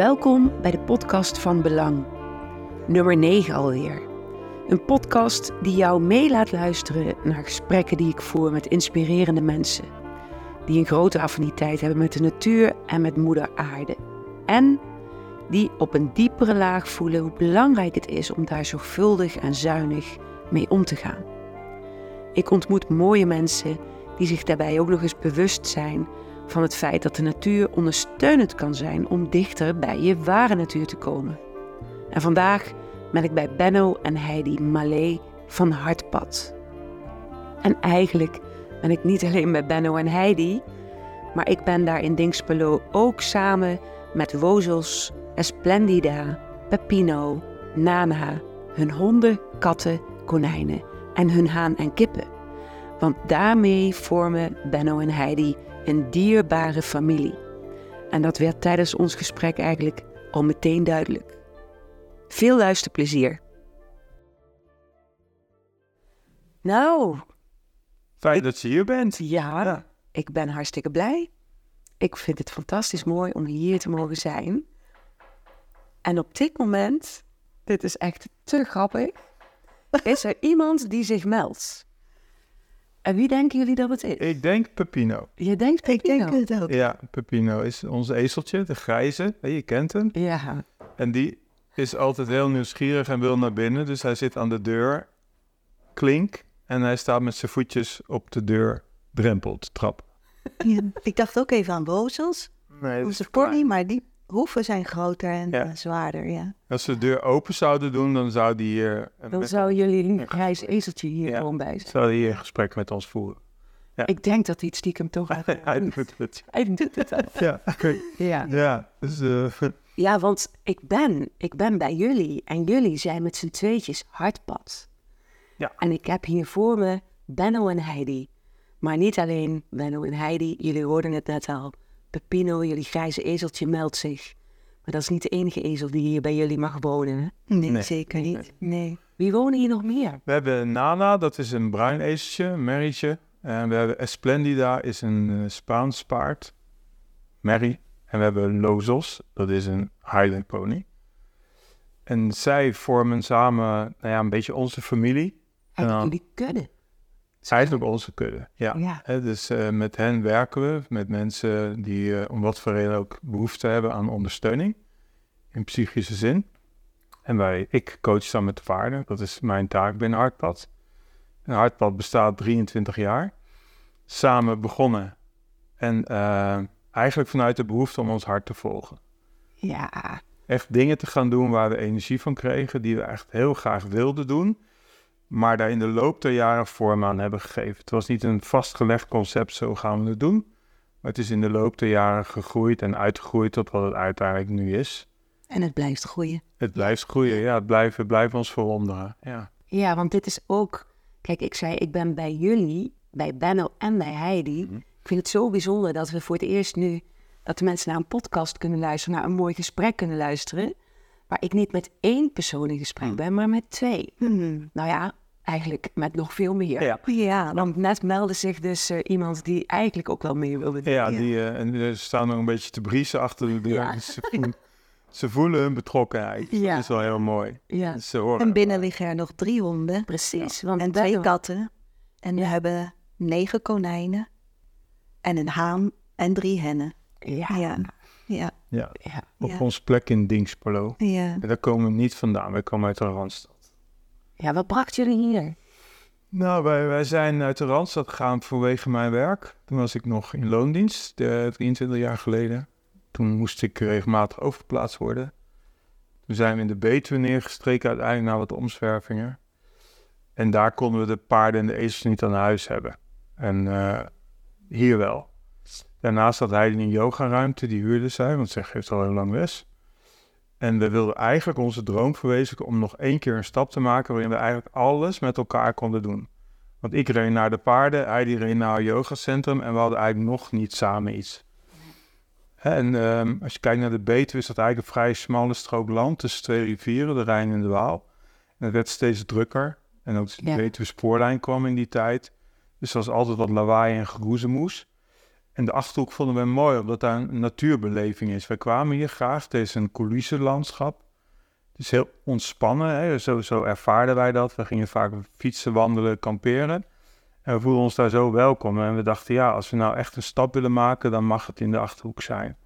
Welkom bij de podcast van Belang. Nummer 9 alweer. Een podcast die jou mee laat luisteren naar gesprekken die ik voer met inspirerende mensen. Die een grote affiniteit hebben met de natuur en met moeder aarde. En die op een diepere laag voelen hoe belangrijk het is om daar zorgvuldig en zuinig mee om te gaan. Ik ontmoet mooie mensen die zich daarbij ook nog eens bewust zijn van het feit dat de natuur ondersteunend kan zijn om dichter bij je ware natuur te komen. En vandaag ben ik bij Benno en Heidi Malé van Hartpad. En eigenlijk ben ik niet alleen bij Benno en Heidi, maar ik ben daar in Dingspelo ook samen met Wozels, Esplendida, Pepino, Nana, hun honden, katten, konijnen en hun haan en kippen. Want daarmee vormen Benno en Heidi een dierbare familie. En dat werd tijdens ons gesprek eigenlijk al meteen duidelijk. Veel luisterplezier. Nou, Fijn dat je hier bent. ja, Ja. ik ben hartstikke blij. Ik vind het fantastisch mooi om hier te mogen zijn. En op dit moment, dit is echt te grappig, is er iemand die zich meldt. En wie denken jullie dat het is? Ik denk Pepino. Je denkt Ik denk Pepino. het ook. Ja, Pepino is ons ezeltje, de grijze. Je kent hem. Ja, En die is altijd heel nieuwsgierig en wil naar binnen. Dus hij zit aan de deur, klink. En hij staat met zijn voetjes op de deur, drempel te trappen. Ja, Ik dacht ook even aan bozels, Nee, onze pony, maar die hoeven zijn groter en Ja. zwaarder, ja. Als ze de deur open zouden doen, dan zou die hier, dan met- zou jullie een grijs ezeltje hier Ja. gewoon bij zijn. zou die hier een gesprek met ons voeren. Ik denk dat hij het stiekem toch. Hij doet het. Hij doet het wel. Ja, Ja. ja dus, eh, ja, want ik ben, ik ben bij jullie en jullie zijn met z'n tweetjes hardpad. Ja. En ik heb hier voor me Benno en Heidi. Maar niet alleen Benno en Heidi, jullie hoorden het net al. Pepino, jullie grijze ezeltje, meldt zich. Maar dat is niet de enige ezel die hier bij jullie mag wonen. Hè? Nee, Nee. zeker niet. Nee. Wie wonen hier nog meer? We hebben Nana, dat is een bruin ezeltje, een merrietje. En we hebben Esplendida, is een eh, Spaans paard, merrie. En we hebben Lozos, dat is een Highland pony. En zij vormen samen nou ja, een beetje onze familie. Eigenlijk Ja. jullie kudde. Eigenlijk onze kudde, ja. Dus eh, met hen werken we, met mensen die eh, om wat voor reden ook behoefte hebben aan ondersteuning. In psychische zin. En wij, ik coach dan met de paarden. Dat is mijn taak binnen Hartpad. En Hartpad bestaat 23 jaar. Samen begonnen. En eh, eigenlijk vanuit de behoefte om ons hart te volgen. Ja, Echt dingen te gaan doen waar we energie van kregen. Die we echt heel graag wilden doen. Maar daar in de loop der jaren vorm aan hebben gegeven. Het was niet een vastgelegd concept, zo gaan we het doen. Maar het is in de loop der jaren gegroeid en uitgegroeid tot wat het uiteindelijk nu is. En het blijft groeien. Het blijft groeien, ja. Het blijft, het blijft ons verwonderen, ja. Ja, want dit is ook. Kijk, ik zei, ik ben bij jullie, bij Benno en bij Heidi. Mhm. Ik vind het zo bijzonder dat we voor het eerst nu. dat de mensen naar een podcast kunnen luisteren, naar een mooi gesprek kunnen luisteren. Waar ik niet met één persoon in gesprek Mhm. ben, maar met twee. Hmm. Nou ja, eigenlijk met nog veel meer. Ja. Ja, Want net meldde zich dus eh, iemand die eigenlijk ook wel mee wilde doen. Ja. Die, eh, en ze staan nog een beetje te briezen achter de deur. Ja. Ze, voelen, ze voelen hun betrokkenheid. Ja. Dat is wel heel mooi. Ja, Dus ze horen en binnen liggen er nog drie honden precies. Want en twee katten. En we Ja. hebben negen konijnen en een haan en drie hennen. Ja, Ja, ja, ja, ja. op Ja. ons plek in Dingspolo. ja. En daar komen we niet vandaan. Wij komen uit de Randstad. Ja, wat bracht jullie hier? Nou, wij, wij zijn uit de Randstad gegaan vanwege mijn werk. Toen was ik nog in loondienst, eh, 23 jaar geleden. Toen moest ik regelmatig overgeplaatst worden. Toen zijn we in de Betuwe neergestreken, uiteindelijk naar wat omzwervingen. En daar konden we de paarden en de ezels niet aan huis hebben. En eh, hier wel. Daarnaast had hij een yogaruimte, die huurde zij, want zij geeft al heel lang les. En we wilden eigenlijk onze droom verwezenlijken om nog één keer een stap te maken waarin we eigenlijk alles met elkaar konden doen. Want ik reed naar de paarden, hij die reed naar het yogacentrum en we hadden eigenlijk nog niet samen iets. En ehm, als je kijkt naar de Betuwe is dat eigenlijk een vrij smalle strook land tussen twee rivieren, de Rijn en de Waal. En het werd steeds drukker. En ook de Ja. Betuwe spoorlijn kwam in die tijd. Dus er was altijd wat lawaai en geroezemoes. En de Achterhoek vonden we mooi, omdat daar een natuurbeleving is. Wij kwamen hier graag, het is een coulissenlandschap. Het is heel ontspannen, hè? Zo, ervaarden wij dat. We gingen vaak fietsen, wandelen, kamperen. En we voelden ons daar zo welkom. En we dachten, ja, als we nou echt een stap willen maken, dan mag het in de Achterhoek zijn.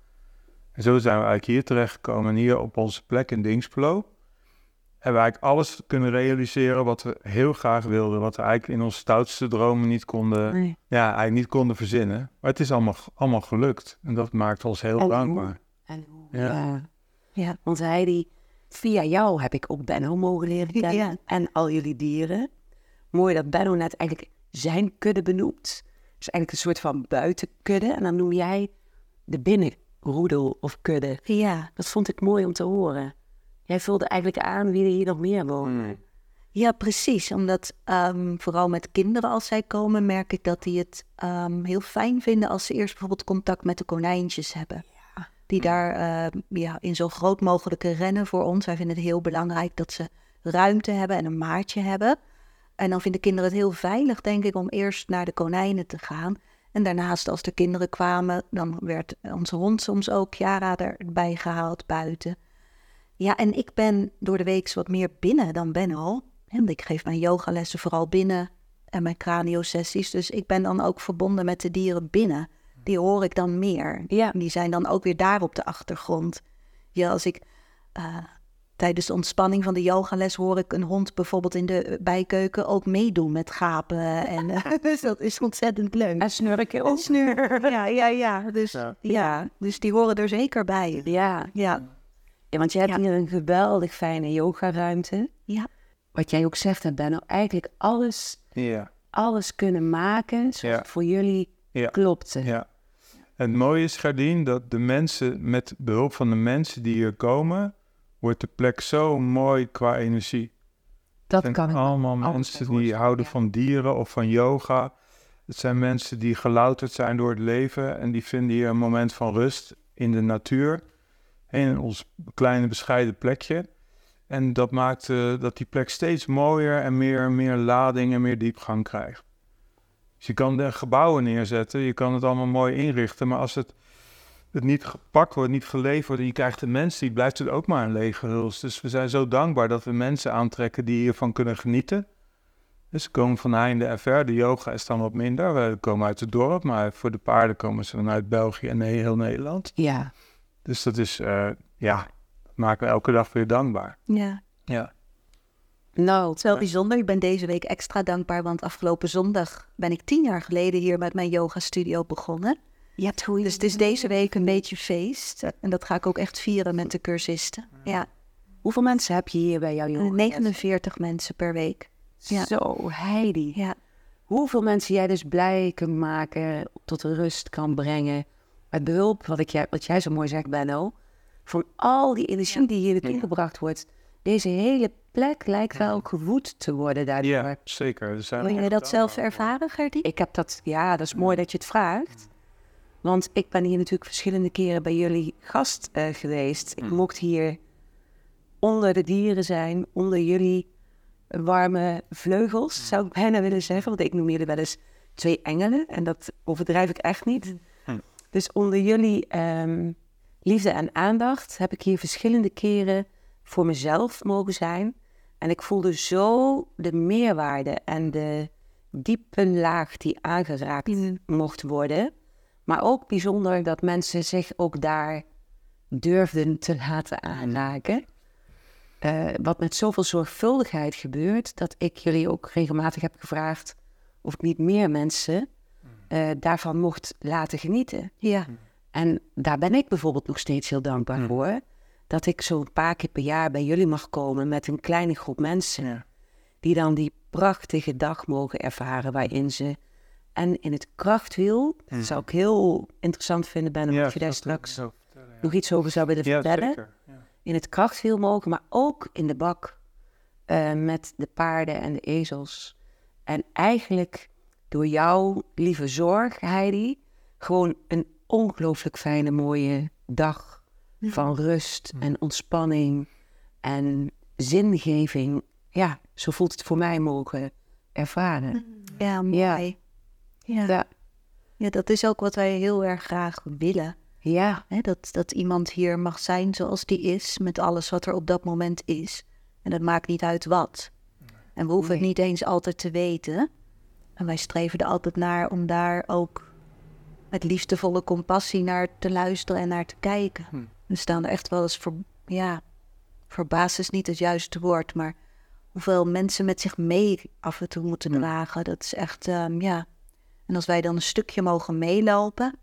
En zo zijn we eigenlijk hier terechtgekomen. En hier op onze plek in Dingsplo hebben we eigenlijk alles kunnen realiseren wat we heel graag wilden. Wat we eigenlijk in onze stoutste dromen niet konden, Nee. ja, eigenlijk niet konden verzinnen. Maar het is allemaal, allemaal gelukt. En dat maakt ons heel En dankbaar. En hoe, Ja. Want Heidi, via jou heb ik ook Benno mogen leren kennen. Ja. En al jullie dieren. Mooi dat Benno net eigenlijk zijn kudde benoemt. Dus eigenlijk een soort van buitenkudde. En dan noem jij de binnenroedel of kudde. Ja. Dat vond ik mooi om te horen. Jij vulde eigenlijk aan wie er hier nog meer wonen. Ja, precies. Omdat ehm, vooral met kinderen als zij komen, merk ik dat die het ehm, heel fijn vinden als ze eerst bijvoorbeeld contact met de konijntjes hebben. Die daar ehm, ja, in zo groot mogelijke rennen voor ons. Wij vinden het heel belangrijk dat ze ruimte hebben en een maatje hebben. En dan vinden kinderen het heel veilig, denk ik, om eerst naar de konijnen te gaan. En daarnaast, als de kinderen kwamen, dan werd onze hond soms ook Jara erbij gehaald buiten. Ja, en ik ben door de week wat meer binnen dan Benno. En ik geef mijn yogalessen vooral binnen en mijn cranio-sessies. Dus ik ben dan ook verbonden met de dieren binnen. Die hoor ik dan meer. Ja. Die zijn dan ook weer daar op de achtergrond. Ja, als ik eh, tijdens de ontspanning van de yogales hoor ik een hond bijvoorbeeld in de bijkeuken ook meedoen met gapen. En, eh, dus dat is ontzettend leuk. En snurken En ook. snur. Ja, ja, ja. Dus, Ja. ja. dus die horen er zeker bij. Ja. Ja, ja, want je hebt Ja. hier een geweldig fijne yogaruimte. ja. Wat jij ook zegt, hè, Benno, eigenlijk alles, Ja, alles kunnen maken zoals Ja. het voor jullie Ja. klopte. ja. En het mooie is, Gardien, dat de mensen, met behulp van de mensen die hier komen, wordt de plek zo mooi qua energie. Dat Het kan allemaal mensen die houden ja. van dieren of van yoga. Het zijn mensen die gelouterd zijn door het leven en die vinden hier een moment van rust in de natuur. In ons kleine bescheiden plekje. En dat maakt eh, dat die plek steeds mooier en meer, meer lading en meer diepgang krijgt. Dus je kan er gebouwen neerzetten, je kan het allemaal mooi inrichten, maar als het, het niet gepakt wordt, niet geleverd wordt en je krijgt de mensen, die blijft het ook maar een lege huls. Dus we zijn zo dankbaar dat we mensen aantrekken die hiervan kunnen genieten. Dus komen van heinde en ver. De yoga is dan wat minder. We komen uit het dorp, maar voor de paarden komen ze vanuit België en heel Nederland. Ja, Dus dat is, eh, ja, dat maken we elke dag weer dankbaar. ja. Ja. nou, Het is wel bijzonder. Ik ben deze week extra dankbaar, want afgelopen zondag ben ik tien jaar geleden hier met mijn yoga studio begonnen. je hebt goede... Dus het is deze week een beetje feest. En dat ga ik ook echt vieren met de cursisten. Ja, Hoeveel mensen heb je hier bij jou? eh, yoga? 49 mensen per week. ja. Zo, Heidi. Ja, Hoeveel mensen jij dus blij kunt maken, tot rust kan brengen. Met behulp, wat, ik, jij- wat jij zo mooi zegt, Benno. Van al die energie die hier naartoe gebracht wordt. Deze hele plek lijkt wel gevoed te worden daardoor. ja, zeker. Er zijn wil je dat zelf ervaren, Gertie? Ik heb dat, ja, dat is mooi dat je het vraagt. Want ik ben hier natuurlijk verschillende keren bij jullie gast eh, geweest. Ik mocht hier onder de dieren zijn, onder jullie warme vleugels, zou ik bijna willen zeggen. Want ik noem jullie wel eens twee engelen en dat overdrijf ik echt niet. Dus onder jullie ehm, liefde en aandacht heb ik hier verschillende keren voor mezelf mogen zijn. En ik voelde zo de meerwaarde en de diepe laag die aangeraakt Mm. mocht worden. Maar ook bijzonder dat mensen zich ook daar durfden te laten aanraken. Eh, wat met zoveel zorgvuldigheid gebeurt, dat ik jullie ook regelmatig heb gevraagd of ik niet meer mensen eh, daarvan mocht laten genieten. Ja, En daar ben ik bijvoorbeeld nog steeds heel dankbaar Mm. voor. Dat ik zo'n paar keer per jaar bij jullie mag komen met een kleine groep mensen. Ja. Die dan die prachtige dag mogen ervaren waarin ze... En in het krachtwiel, dat zou ik heel interessant vinden, Ben, Ja, of je daar straks zo vertellen, ja. nog iets over zou willen Ja, vertellen. zeker. Ja. In het krachtwiel mogen, maar ook in de bak eh, met de paarden en de ezels. En eigenlijk door jouw lieve zorg, Heidi, gewoon een ongelooflijk fijne, mooie dag van rust en ontspanning en zingeving. Ja, zo voelt het voor mij mogen ervaren. ja mooi. Ja. Ja. Ja, dat is ook wat wij heel erg graag willen. Ja, Hè? Dat, dat iemand hier mag zijn zoals die is, met alles wat er op dat moment is. En dat maakt niet uit wat. En we hoeven het niet eens altijd te weten. En wij streven er altijd naar om daar ook met liefdevolle compassie naar te luisteren en naar te kijken. Hm. We staan er echt wel eens voor, ja, verbaasd is niet het juiste woord, maar hoeveel mensen met zich mee af en toe moeten Ja. dragen. Dat is echt, ehm, ja. En als wij dan een stukje mogen meelopen,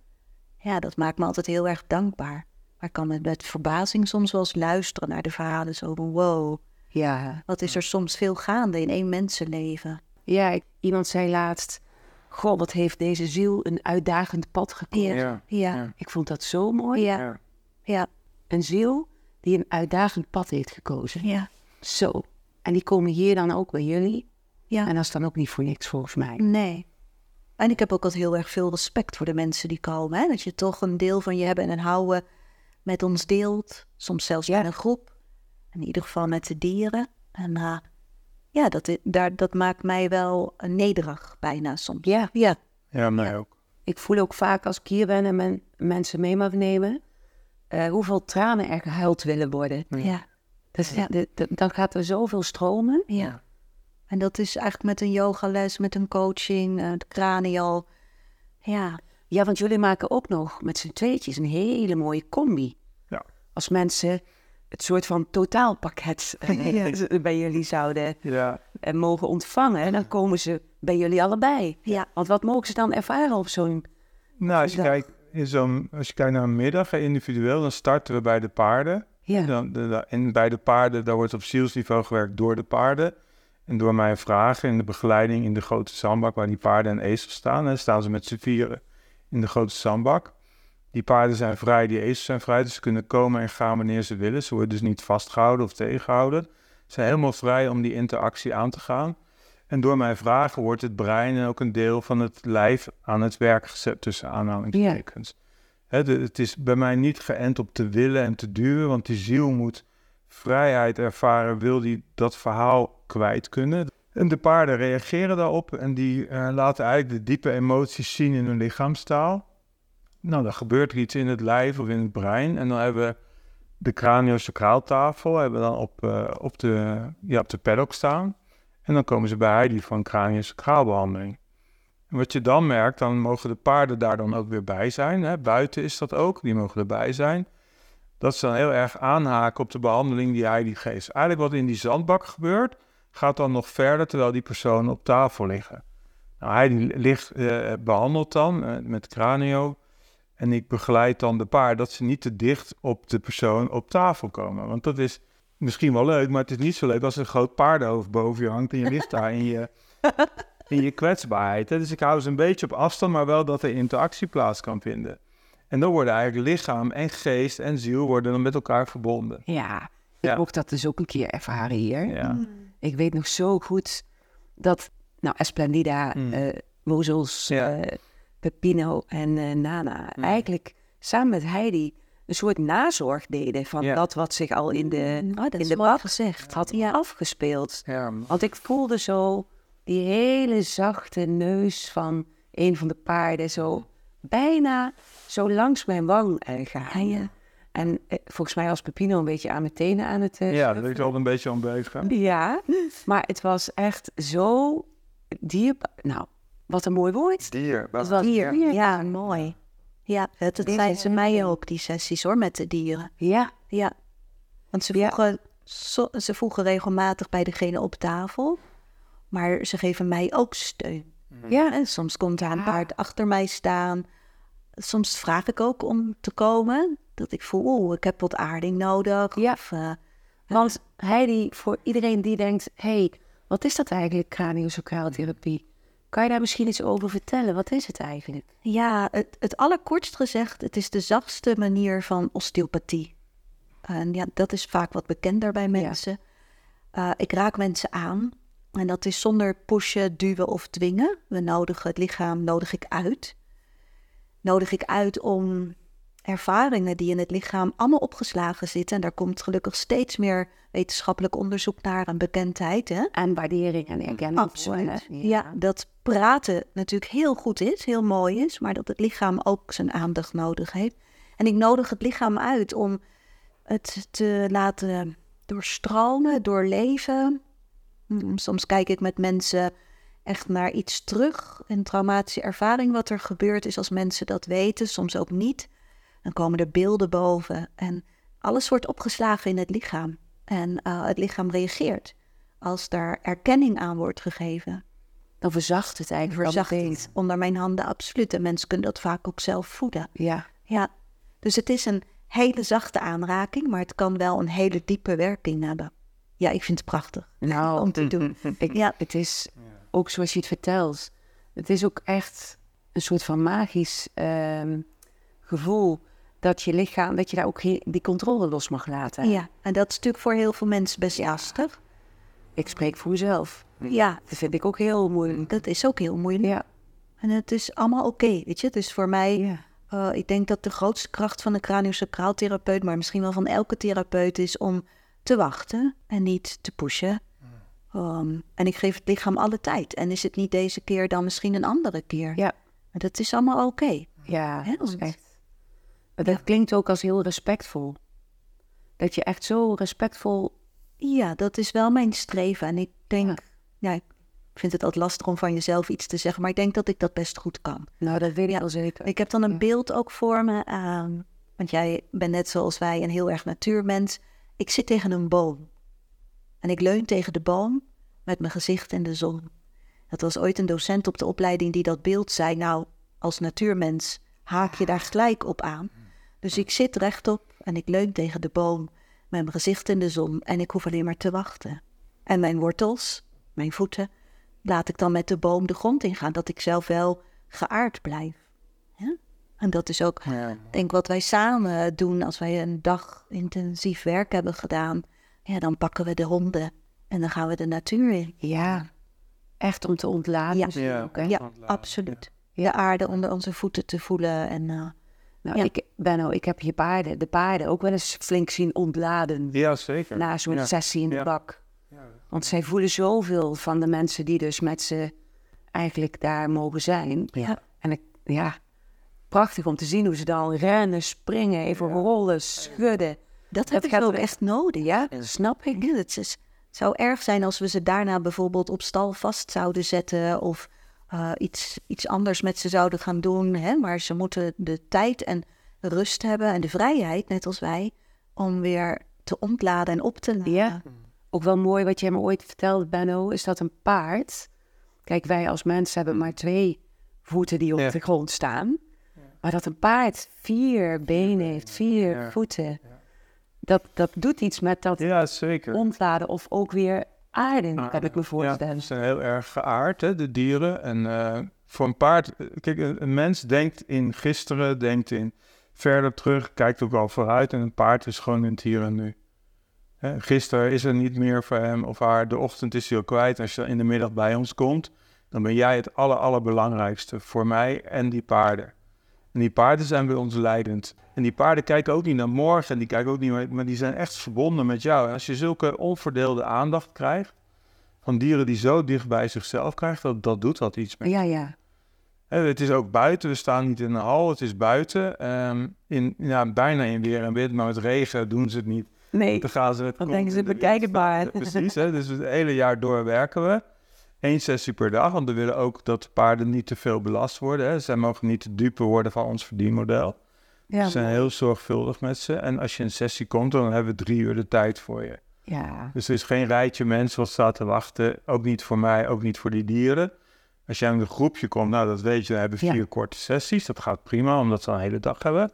ja, dat maakt me altijd heel erg dankbaar. Maar ik kan met, met verbazing soms wel eens luisteren naar de verhalen zo van wow, ja. wat is er soms veel gaande in één mensenleven. Ja, ik- iemand zei laatst, goh, wat heeft deze ziel een uitdagend pad gekozen. Ja, ja, Ja. Ik vond dat zo mooi. ja, Ja. ja, Een ziel die een uitdagend pad heeft gekozen. ja, Zo. En die komen hier dan ook bij jullie. ja. En dat is dan ook niet voor niks volgens mij. Nee. En ik heb ook altijd heel erg veel respect voor de mensen die komen. Hè? Dat je toch een deel van je hebben en houden met ons deelt. Soms zelfs Ja. met een groep. In ieder geval met de dieren. En eh, ja, dat, daar, dat maakt mij wel eh, nederig bijna soms. Ja, Ja, Ja, mij ook. ik voel ook vaak als ik hier ben en men, mensen mee mag nemen, eh, hoeveel tranen er gehuild willen worden. ja, Dat is, Ja. de- de- dan gaat er zoveel stromen. ja. En dat is eigenlijk met een yogales, met een coaching, eh de cranial. Ja, Ja, want jullie maken ook nog met z'n tweetjes een hele mooie combi. Ja. Als mensen het soort van totaalpakket eh, Ja. bij jullie zouden Ja. mogen ontvangen, dan komen ze bij jullie allebei. ja, Want wat mogen ze dan ervaren op zo'n... Nou, als je, kijkt, in zo'n, als je kijkt naar een middag, hè, individueel, dan starten we bij de paarden. Ja, Dan, de, de- en bij de paarden, daar wordt op zielsniveau gewerkt door de paarden. En door mijn vragen en de begeleiding in de grote zandbak, waar die paarden en ezels staan. En staan ze met z'n vieren in de grote zandbak. Die paarden zijn vrij, die ezels zijn vrij, dus ze kunnen komen en gaan wanneer ze willen. Ze worden dus niet vastgehouden of tegengehouden. Ze zijn helemaal vrij om die interactie aan te gaan. En door mijn vragen wordt het brein en ook een deel van het lijf aan het werk gezet, tussen aanhalingstekens. Het is bij mij niet geënt op te willen en te duwen, want die ziel moet vrijheid ervaren, wil die dat verhaal kwijt kunnen. En de paarden reageren daarop en die eh, laten eigenlijk de diepe emoties zien in hun lichaamstaal. Nou, dan gebeurt er iets in het lijf of in het brein en dan hebben we de craniosacraaltafel hebben we dan op, eh, op, de, ja, op de paddock staan. En dan komen ze bij Heidi een craniosacraalbehandeling. En wat je dan merkt, dan mogen de paarden daar dan ook weer bij zijn. Hè? Buiten is dat ook, die mogen erbij zijn. Dat ze dan heel erg aanhaken op de behandeling die hij die geeft. Eigenlijk wat in die zandbak gebeurt, gaat dan nog verder terwijl die personen op tafel liggen. Nou, hij die ligt, eh, behandelt dan eh, met cranio. En ik begeleid dan de paard dat ze niet te dicht op de persoon op tafel komen. Want dat is misschien wel leuk, maar het is niet zo leuk als er een groot paardenhoofd boven je hangt en je ligt daar in je, in je kwetsbaarheid. Dus ik hou ze een beetje op afstand, maar wel dat er interactie plaats kan vinden. En dan worden eigenlijk lichaam en geest en ziel worden dan met elkaar verbonden. ja. ik Ja. mocht dat dus ook een keer ervaren hier. Ja. Ik weet nog zo goed dat, nou, Esplendida, Mm. eh Wozels, Ja. eh, Pepino en eh, Nana Mm. eigenlijk samen met Heidi een soort nazorg deden van Ja. dat wat zich al in de, Oh, in de bak gezegd. had Ja. afgespeeld. Ja, Want ik voelde zo die hele zachte neus van een van de paarden zo bijna zo langs mijn wang eh, gaan. Ja. En eh, volgens mij was Pepino een beetje aan mijn tenen aan het eh, ja dat is wel een beetje onbeugend. ja, maar het was echt zo dierbaar. Nou, wat een mooi woord. Dier. Was Dier. dier. Ja, mooi. Ja, Dit zijn is- ze mij ook, die sessies hoor, met de dieren. Ja, Ja, want ze Ja. voegen, zo- ze voegen regelmatig bij degene op tafel, maar ze geven mij ook steun. ja. En soms komt daar een Ah. paard achter mij staan. Soms vraag ik ook om te komen, dat ik voel, oeh, ik heb wat aarding nodig. Ja. Of, eh, Want Heidi, voor iedereen die denkt, hé, hey, wat is dat eigenlijk, craniosacraaltherapie? Kan je daar misschien iets over vertellen? Wat is het eigenlijk? ja, het, het allerkortst gezegd, het is de zachtste manier van osteopathie. En ja, dat is vaak wat bekender bij mensen. Eh, ik raak mensen aan en dat is zonder pushen, duwen of dwingen. We nodigen het lichaam, nodig ik uit. Nodig ik uit om ervaringen die in het lichaam allemaal opgeslagen zitten. En daar komt gelukkig steeds meer wetenschappelijk onderzoek naar en bekendheid. Hè? En waardering en erkenning. Absoluut. hè? Ja. dat praten natuurlijk heel goed is, heel mooi is, maar dat het lichaam ook zijn aandacht nodig heeft. En ik nodig het lichaam uit om het te laten doorstromen, doorleven. Mm, Soms kijk ik met mensen echt naar iets terug, een traumatische ervaring wat er gebeurd is als mensen dat weten, soms ook niet. Dan komen er beelden boven en alles wordt opgeslagen in het lichaam. En eh, het lichaam reageert als daar erkenning aan wordt gegeven. Dan verzacht het eigenlijk Verzacht het onder mijn handen absoluut. En mensen kunnen dat vaak ook zelf voeden. Ja. Ja, dus het is een hele zachte aanraking, maar het kan wel een hele diepe werking hebben. Ja, ik vind het prachtig Nou, om te doen. Ik, Ja. Het is ook zoals je het vertelt. Het is ook echt een soort van magisch ehm, gevoel dat je lichaam, dat je daar ook die controle los mag laten. Ja, en dat is natuurlijk voor heel veel mensen best lastig. Ik spreek voor mezelf. Ja, Dat vind ik ook heel moeilijk. dat is ook heel moeilijk. Ja. En het is allemaal oké, weet je. Dus voor mij, ja. eh, ik denk dat de grootste kracht van een craniosacraaltherapeut, maar misschien wel van elke therapeut, is om te wachten en niet te pushen. Um, en ik geef het lichaam alle tijd. En is het niet deze keer, dan misschien een andere keer. Ja. Maar dat is allemaal oké. Ja, Hè, dat is want- echt. Maar Dat klinkt ook als heel respectvol. Dat je echt zo respectvol. Ja, dat is wel mijn streven. En ik denk, Ja. ik vind het altijd lastig om van jezelf iets te zeggen, maar ik denk dat ik dat best goed kan. Nou, dat weet ik wel zeker. Ik heb dan een beeld ook voor me, ehm, want jij bent net zoals wij een heel erg natuurmens. Ik zit tegen een boom en ik leun tegen de boom met mijn gezicht in de zon. Dat was ooit een docent op de opleiding die dat beeld zei. Nou, als natuurmens haak je daar gelijk op aan. Dus ik zit rechtop en ik leun tegen de boom met mijn gezicht in de zon en ik hoef alleen maar te wachten. En mijn wortels, mijn voeten, laat ik dan met de boom de grond ingaan, dat ik zelf wel geaard blijf. Ja? En dat is ook, Ja. ik denk wat wij samen doen als wij een dag intensief werk hebben gedaan. Ja, dan pakken we de honden en dan gaan we de natuur in. Ja, echt om te ontladen. Ja. Ja. ook, hè? Ja, Ontladen, absoluut. De aarde onder onze voeten te voelen en eh, Nou, Ja. ik, Benno, ik heb je paarden, de paarden ook wel eens flink zien ontladen. Ja, zeker. Na zo'n Ja. sessie in de bak. Ja. Want zij voelen zoveel van de mensen die dus met ze eigenlijk daar mogen zijn. Ja. En ik, ja, prachtig om te zien hoe ze dan rennen, springen, even rollen, schudden. dat heb ik ook echt nodig. Ja, dat snap ik. Ja, het, is, het zou erg zijn als we ze daarna bijvoorbeeld op stal vast zouden zetten of eh, iets, iets anders met ze zouden gaan doen. Hè? Maar ze moeten de tijd en rust hebben en de vrijheid, net als wij, om weer te ontladen en op te laden. Ja. Ook wel mooi wat jij me ooit vertelde, Benno, is dat een paard... Kijk, wij als mensen hebben maar twee voeten die op Ja. de grond staan. Maar dat een paard vier benen heeft, vier Ja. voeten. Dat, dat doet iets met dat Ja, zeker. ontladen of ook weer aarden, Ah, heb ik me Ja, voorstellen. ze zijn heel erg geaard, hè, de dieren. En eh, voor een paard, eh, kijk, een, een mens denkt in gisteren, denkt in verder terug, kijkt ook al vooruit. En een paard is gewoon in het hier en nu. Hè, gisteren is er niet meer voor hem of haar, de ochtend is hij al kwijt. Als je in de middag bij ons komt, dan ben jij het aller, allerbelangrijkste voor mij en die paarden. En die paarden zijn bij ons leidend. En die paarden kijken ook niet naar morgen en die kijken ook niet, maar- maar die zijn echt verbonden met jou. En als je zulke onverdeelde aandacht krijgt, van dieren die zo dicht bij zichzelf krijgen, dat, dat doet wat iets met je. Ja, ja. Hè, Het is ook buiten, we staan niet in een hal, het is buiten. Ehm, in, ja, bijna in weer en wind, maar met regen doen ze het niet. Nee, Dan gaan ze het dan denken ze, bekijk het maar. precies, hè? dus het hele jaar door werken we. Eén sessie per dag, want we willen ook dat de paarden niet te veel belast worden. Hè? Zij mogen niet te dupe worden van ons verdienmodel. Ja, we zijn heel zorgvuldig met ze. En als je een sessie komt, dan hebben we drie uur de tijd voor je. ja. Dus er is geen rijtje mensen wat staat te wachten. Ook niet voor mij, ook niet voor die dieren. Als jij in een groepje komt, nou dat weet je, dan hebben we Ja. vier korte sessies. Dat gaat prima, omdat we een hele dag hebben.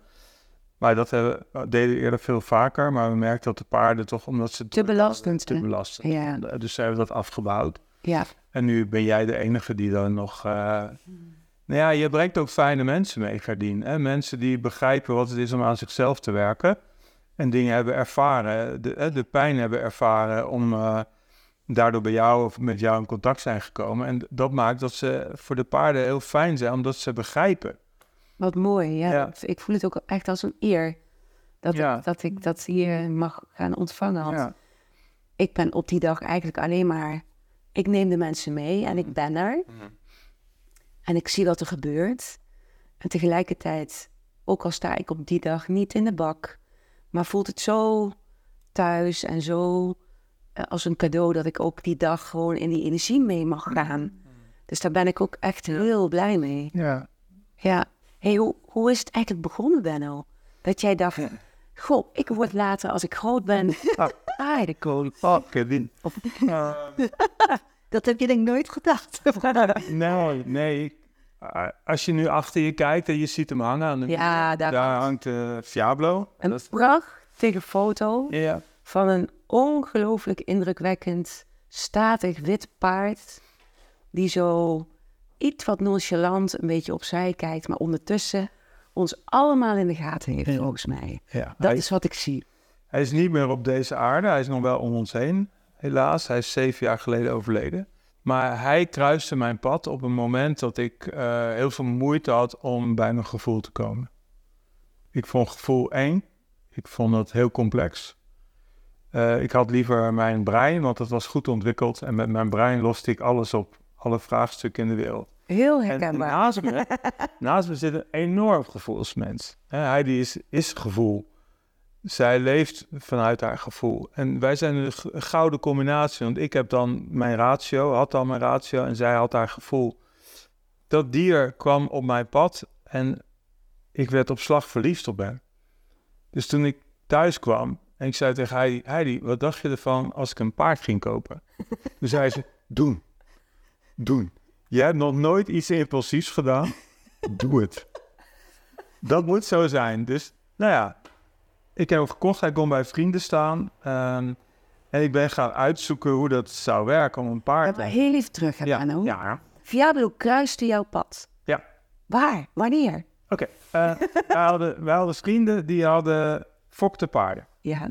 Maar dat hebben, deden we eerder veel vaker. Maar we merken dat de paarden toch, omdat ze... Te belastend, Te belastend. Ja. Dus ze hebben dat afgebouwd. ja. En nu ben jij de enige die dan nog... eh, Nou ja, je brengt ook fijne mensen mee, Gardien. Hè? Mensen die begrijpen wat het is om aan zichzelf te werken. En dingen hebben ervaren, de, de pijn hebben ervaren om eh, daardoor bij jou of met jou in contact zijn gekomen. En dat maakt dat ze voor de paarden heel fijn zijn, omdat ze begrijpen. Wat mooi, ja. Ja. Ik voel het ook echt als een eer dat, Ja. ik, dat ik dat hier mag gaan ontvangen. Want Ja. ik ben op die dag eigenlijk alleen maar... Ik neem de mensen mee en ik ben er. En ik zie wat er gebeurt. En tegelijkertijd, ook al sta ik op die dag niet in de bak... maar voelt het zo thuis en zo eh, als een cadeau... dat ik ook die dag gewoon in die energie mee mag gaan. Dus daar ben ik ook echt heel blij mee. Ja. Ja. Hey, hoe, hoe is het eigenlijk begonnen, Benno? Dat jij dacht, goh, ik word later als ik groot ben Ah. Aardekool. Oh, Kevin. Dat heb je denk ik nooit gedacht. Nee, nee. Uh, Als je nu achter je kijkt en je ziet hem hangen aan de Ja, daar daar hangt uh, Fiablo. Een Dat prachtige foto Ja. van een ongelooflijk indrukwekkend, statig wit paard. Die zo iets wat nonchalant een beetje opzij kijkt, maar ondertussen ons allemaal in de gaten heeft, volgens mij. ja. Dat Hij, is wat ik zie. Hij is niet meer op deze aarde. Hij is nog wel om ons heen, helaas. Hij is zeven jaar geleden overleden. Maar hij kruiste mijn pad op een moment dat ik eh, heel veel moeite had om bij mijn gevoel te komen. Ik vond gevoel eng. Ik vond het heel complex. Eh, ik had liever mijn brein, want het was goed ontwikkeld. En met mijn brein loste ik alles op. Alle vraagstukken in de wereld. Heel En herkenbaar. naast me, naast me zit een enorm gevoelsmens. Hè, Heidi is, is gevoel. Zij leeft vanuit haar gevoel. En wij zijn een gouden combinatie. Want ik heb dan mijn ratio, had dan mijn ratio en zij had haar gevoel. Dat dier kwam op mijn pad en ik werd op slag verliefd op hem. Dus toen ik thuis kwam en ik zei tegen Heidi, Heidi, wat dacht je ervan als ik een paard ging kopen? Toen zei ze, doen. Doen. Je hebt nog nooit iets impulsiefs gedaan. Doe het. Dat moet zo zijn. Dus, nou ja, ik heb hem gekocht. Hij kon bij vrienden staan. ehm, en ik ben gaan uitzoeken hoe dat zou werken om een paard... Maar heel even terug, ja, Benno. ja, kruiste jouw pad. ja. Waar? Wanneer? Oké. eh, wij, hadden, wij hadden vrienden die hadden fokte paarden. Ja.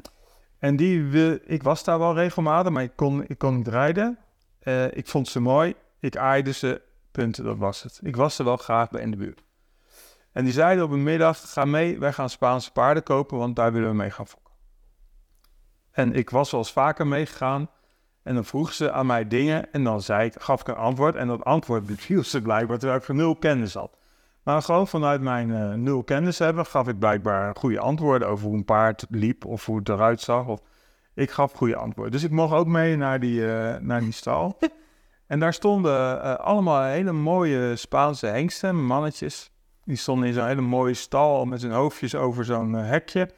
En die wil, ik was daar wel regelmatig, maar ik kon, ik kon niet rijden. Eh, ik vond ze mooi. Ik aaide ze. Punten, dat was het. Ik was er wel graag bij in de buurt. En die zeiden op een middag, ga mee, wij gaan Spaanse paarden kopen, want daar willen we mee gaan fokken. En ik was wel eens vaker meegegaan. En dan vroeg ze aan mij dingen en dan zei ik, gaf ik een antwoord. En dat antwoord beviel ze blijkbaar, terwijl ik nul kennis had. Maar gewoon vanuit mijn eh, nul kennis hebben, gaf ik blijkbaar goede antwoorden over hoe een paard liep of hoe het eruit zag. Of ik gaf goede antwoorden. Dus ik mocht ook mee naar die, eh, naar die stal. en daar stonden eh, allemaal hele mooie Spaanse hengsten, mannetjes. Die stonden in zo'n hele mooie stal met hun hoofdjes over zo'n eh, hekje.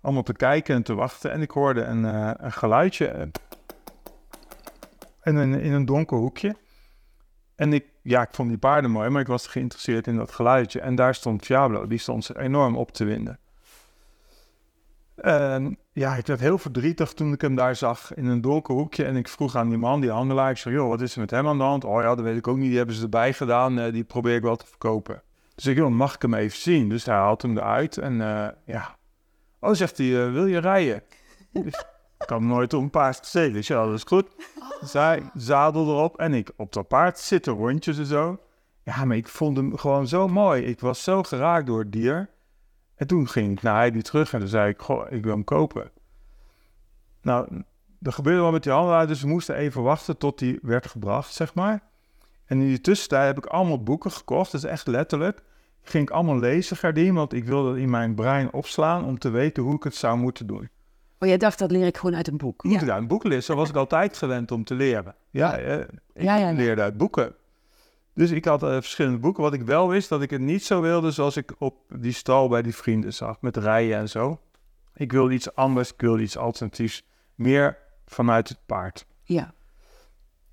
Allemaal te kijken en te wachten. En ik hoorde een, eh, een geluidje. eh, en in, een donker hoekje. En ik, ja, ik vond die paarden mooi, maar ik was geïnteresseerd in dat geluidje. En daar stond Diablo, die stond enorm op te winden. En ja, ik werd heel verdrietig toen ik hem daar zag in een donker hoekje. En ik vroeg aan die man, die handelaar, ik zei, joh, wat is er met hem aan de hand? Oh ja, dat weet ik ook niet, die hebben ze erbij gedaan, die probeer ik wel te verkopen. Dus ik, joh, mag ik hem even zien? Dus hij haalt hem eruit en eh, ja. Oh, zegt hij, eh, wil je rijden? Dus ik had nooit op een paard gezeten, dus ja, dat is goed. Zij zadel erop en ik op dat paard zitten rondjes en zo. Ja, maar ik vond hem gewoon zo mooi. Ik was zo geraakt door het dier. En toen ging ik naar Heidi terug en toen zei ik, goh, ik wil hem kopen. Nou, er gebeurde wel met die handelaar, dus we moesten even wachten tot die werd gebracht, zeg maar. En in die tussentijd heb ik allemaal boeken gekocht, dat is echt letterlijk. Ging ik allemaal lezen, Gardien, want ik wilde in mijn brein opslaan om te weten hoe ik het zou moeten doen. Oh, jij dacht, dat leer ik gewoon uit een boek. Moet ik uit een boek lezen? Zo was ik altijd gewend om te leren. Ja, ik Ja, ja, ja. leerde uit boeken. Dus ik had eh, verschillende boeken. Wat ik wel wist, dat ik het niet zo wilde zoals ik op die stal bij die vrienden zag. Met rijen en zo. Ik wilde iets anders, ik wilde iets alternatiefs. Meer vanuit het paard. Ja.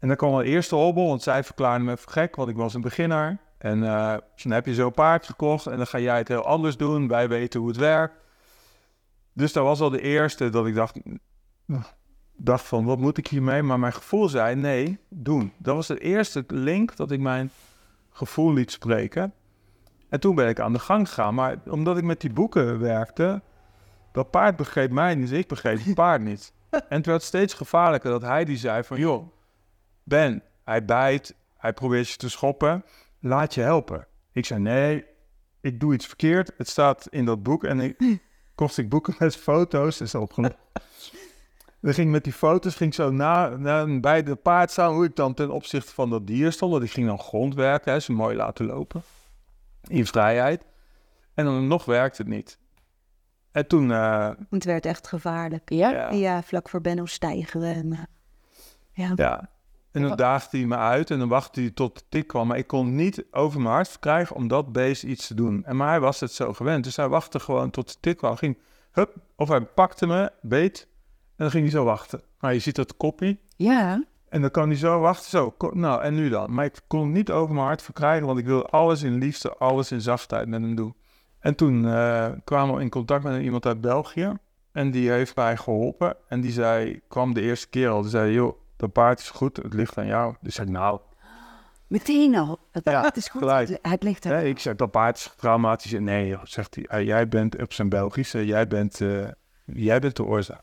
En dan kwam de eerste hobbel, want zij verklaarde me voor gek, want ik was een beginner. En eh, dan heb je zo'n paard gekocht en dan ga jij het heel anders doen. Wij weten hoe het werkt. Dus dat was al de eerste dat ik dacht, dacht van, wat moet ik hiermee? Maar mijn gevoel zei, nee, doen. Dat was de eerste link dat ik mijn gevoel liet spreken. En toen ben ik aan de gang gegaan. Maar omdat ik met die boeken werkte, dat paard begreep mij niet, dus ik begreep het paard niet. En het werd steeds gevaarlijker dat hij die zei van, joh, Ben, hij bijt, hij probeert je te schoppen, laat je helpen. Ik zei, nee, ik doe iets verkeerd. Het staat in dat boek en ik kocht ik boeken met foto's. Is opgenomen. Dan ging met die foto's ging zo na, na, bij de paard staan hoe ik dan ten opzichte van dat dier stond. Want ik ging dan grondwerken, hè, ze mooi laten lopen. In vrijheid. En dan nog werkte het niet. En toen... eh, Het werd echt gevaarlijk. Ja? ja, Ja, vlak voor Benno stijgen we. En, eh, ja. ja. En dan daagde hij me uit en dan wachtte hij tot de tik kwam. Maar ik kon niet over mijn hart krijgen om dat beest iets te doen. En maar hij was het zo gewend. Dus hij wachtte gewoon tot de tik kwam. Ging, hup, of hij pakte me, beet. En dan ging hij zo wachten. Nou, je ziet dat koppie. Ja. En dan kan hij zo wachten. Zo, nou, en nu dan? Maar ik kon niet over mijn hart verkrijgen. Want ik wilde alles in liefde, alles in zachtheid met hem doen. En toen eh, kwamen we in contact met iemand uit België. En die heeft mij geholpen. En die zei, kwam de eerste keer al. Die zei, joh, dat paard is goed. Het ligt aan jou. Dus zei ik, nou, Meteen al. Het, Ja, het is goed. gelijk. Het, ligt er. hè, ik zeg, dat paard is getraumatiseerd. Nee, joh, zegt hij. "Eh, jij bent op zijn Belgische. Jij bent, eh, jij bent de oorzaak.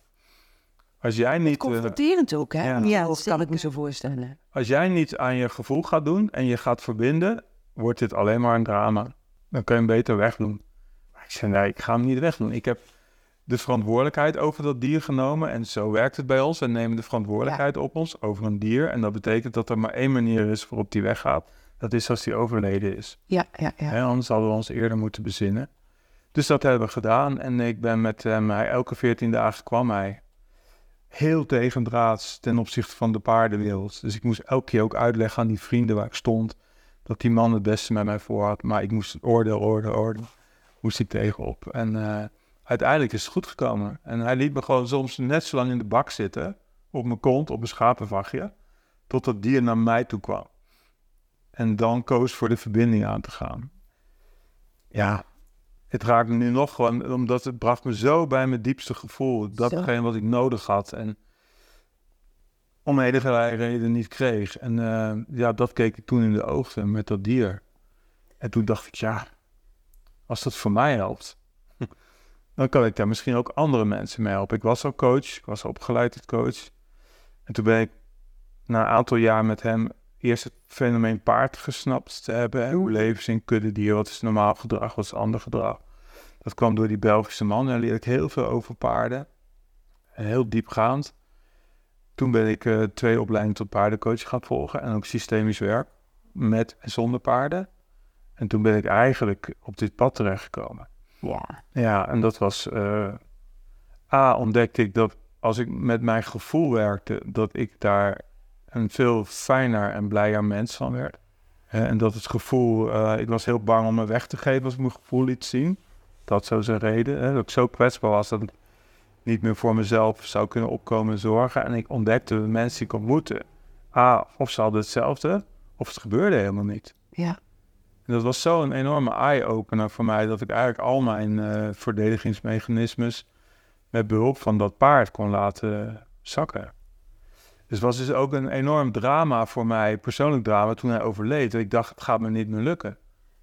Als jij niet... eh, Confronterend ook, hè? Ja. Ja, Of kan ik me zo voorstellen. Als jij niet aan je gevoel gaat doen en je gaat verbinden, wordt dit alleen maar een drama. Dan kun je hem beter wegdoen. Maar ik zei, nee, ik ga hem niet wegdoen. Ik heb de verantwoordelijkheid over dat dier genomen. En zo werkt het bij ons. We nemen de verantwoordelijkheid op ons over een dier. En dat betekent dat er maar één manier is waarop die weggaat. Dat is als die overleden is. Ja, ja, ja. Anders hadden we ons eerder moeten bezinnen. Dus dat hebben we gedaan. En ik ben met hem, hij, elke 14 dagen kwam hij. Heel tegendraads ten opzichte van de paardenwereld. Dus ik moest elke keer ook uitleggen aan die vrienden waar ik stond. Dat die man het beste met mij voor had. Maar ik moest oordeel, oordeel, oordeel. Moest ik tegenop. En eh, uiteindelijk is het goed gekomen. En hij liet me gewoon soms net zo lang in de bak zitten. Op mijn kont, op mijn schapenvachtje. Tot dat dier naar mij toe kwam. En dan koos voor de verbinding aan te gaan. Ja, het raakt me nu nog gewoon, omdat het bracht me zo bij mijn diepste gevoel. Datgene wat ik nodig had en om enige reden niet kreeg. En eh, ja, dat keek ik toen in de ogen met dat dier. En toen dacht ik, ja, als dat voor mij helpt, dan kan ik daar misschien ook andere mensen mee helpen. Ik was al coach, ik was opgeleid tot coach. En toen ben ik na een aantal jaar met hem eerst het fenomeen paard gesnapt te hebben. Hoe leven ze in kuddedier? Wat is normaal gedrag? Wat is ander gedrag? Dat kwam door die Belgische man. Daar leerde ik heel veel over paarden. En heel diepgaand. Toen ben ik eh, twee opleidingen tot paardencoach gaan volgen. En ook systemisch werk. Met en zonder paarden. En toen ben ik eigenlijk op dit pad terechtgekomen. Ja. Ja, en dat was... eh, A, ontdekte ik dat als ik met mijn gevoel werkte... dat ik daar een veel fijner en blijer mens van werd. En dat het gevoel... eh, ik was heel bang om me weg te geven als ik mijn gevoel liet zien. Dat zo zijn reden. Hè, dat ik zo kwetsbaar was dat ik niet meer voor mezelf zou kunnen opkomen en zorgen. En ik ontdekte de mensen die ik ontmoette... A, of ze hadden hetzelfde... of het gebeurde helemaal niet. Ja. En dat was zo'n enorme eye-opener voor mij, dat ik eigenlijk al mijn eh, verdedigingsmechanismes met behulp van dat paard kon laten zakken. Dus het was dus ook een enorm drama voor mij, persoonlijk drama, toen hij overleed. Ik dacht, het gaat me niet meer lukken.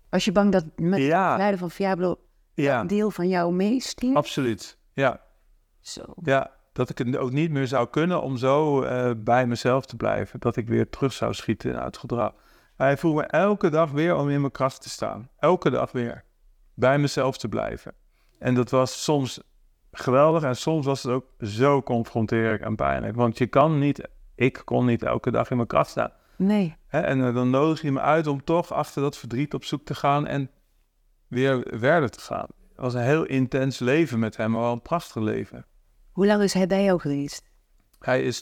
Was je bang dat met Ja. het lijden van Fiablo Ja, een deel van jou meestierf? absoluut. Ja, Zo. ja, dat ik het ook niet meer zou kunnen om zo eh, bij mezelf te blijven. Dat ik weer terug zou schieten in het gedrag. Hij vroeg me elke dag weer om in mijn kracht te staan. Elke dag weer. Bij mezelf te blijven. En dat was soms geweldig en soms was het ook zo confronterend en pijnlijk. Want je kan niet, ik kon niet elke dag in mijn kracht staan. Nee. Hè? En eh, dan nodig je me uit om toch achter dat verdriet op zoek te gaan en weer verder te gaan. Het was een heel intens leven met hem, maar wel een prachtig leven. Hoe lang is hij bij jou geweest? Hij is,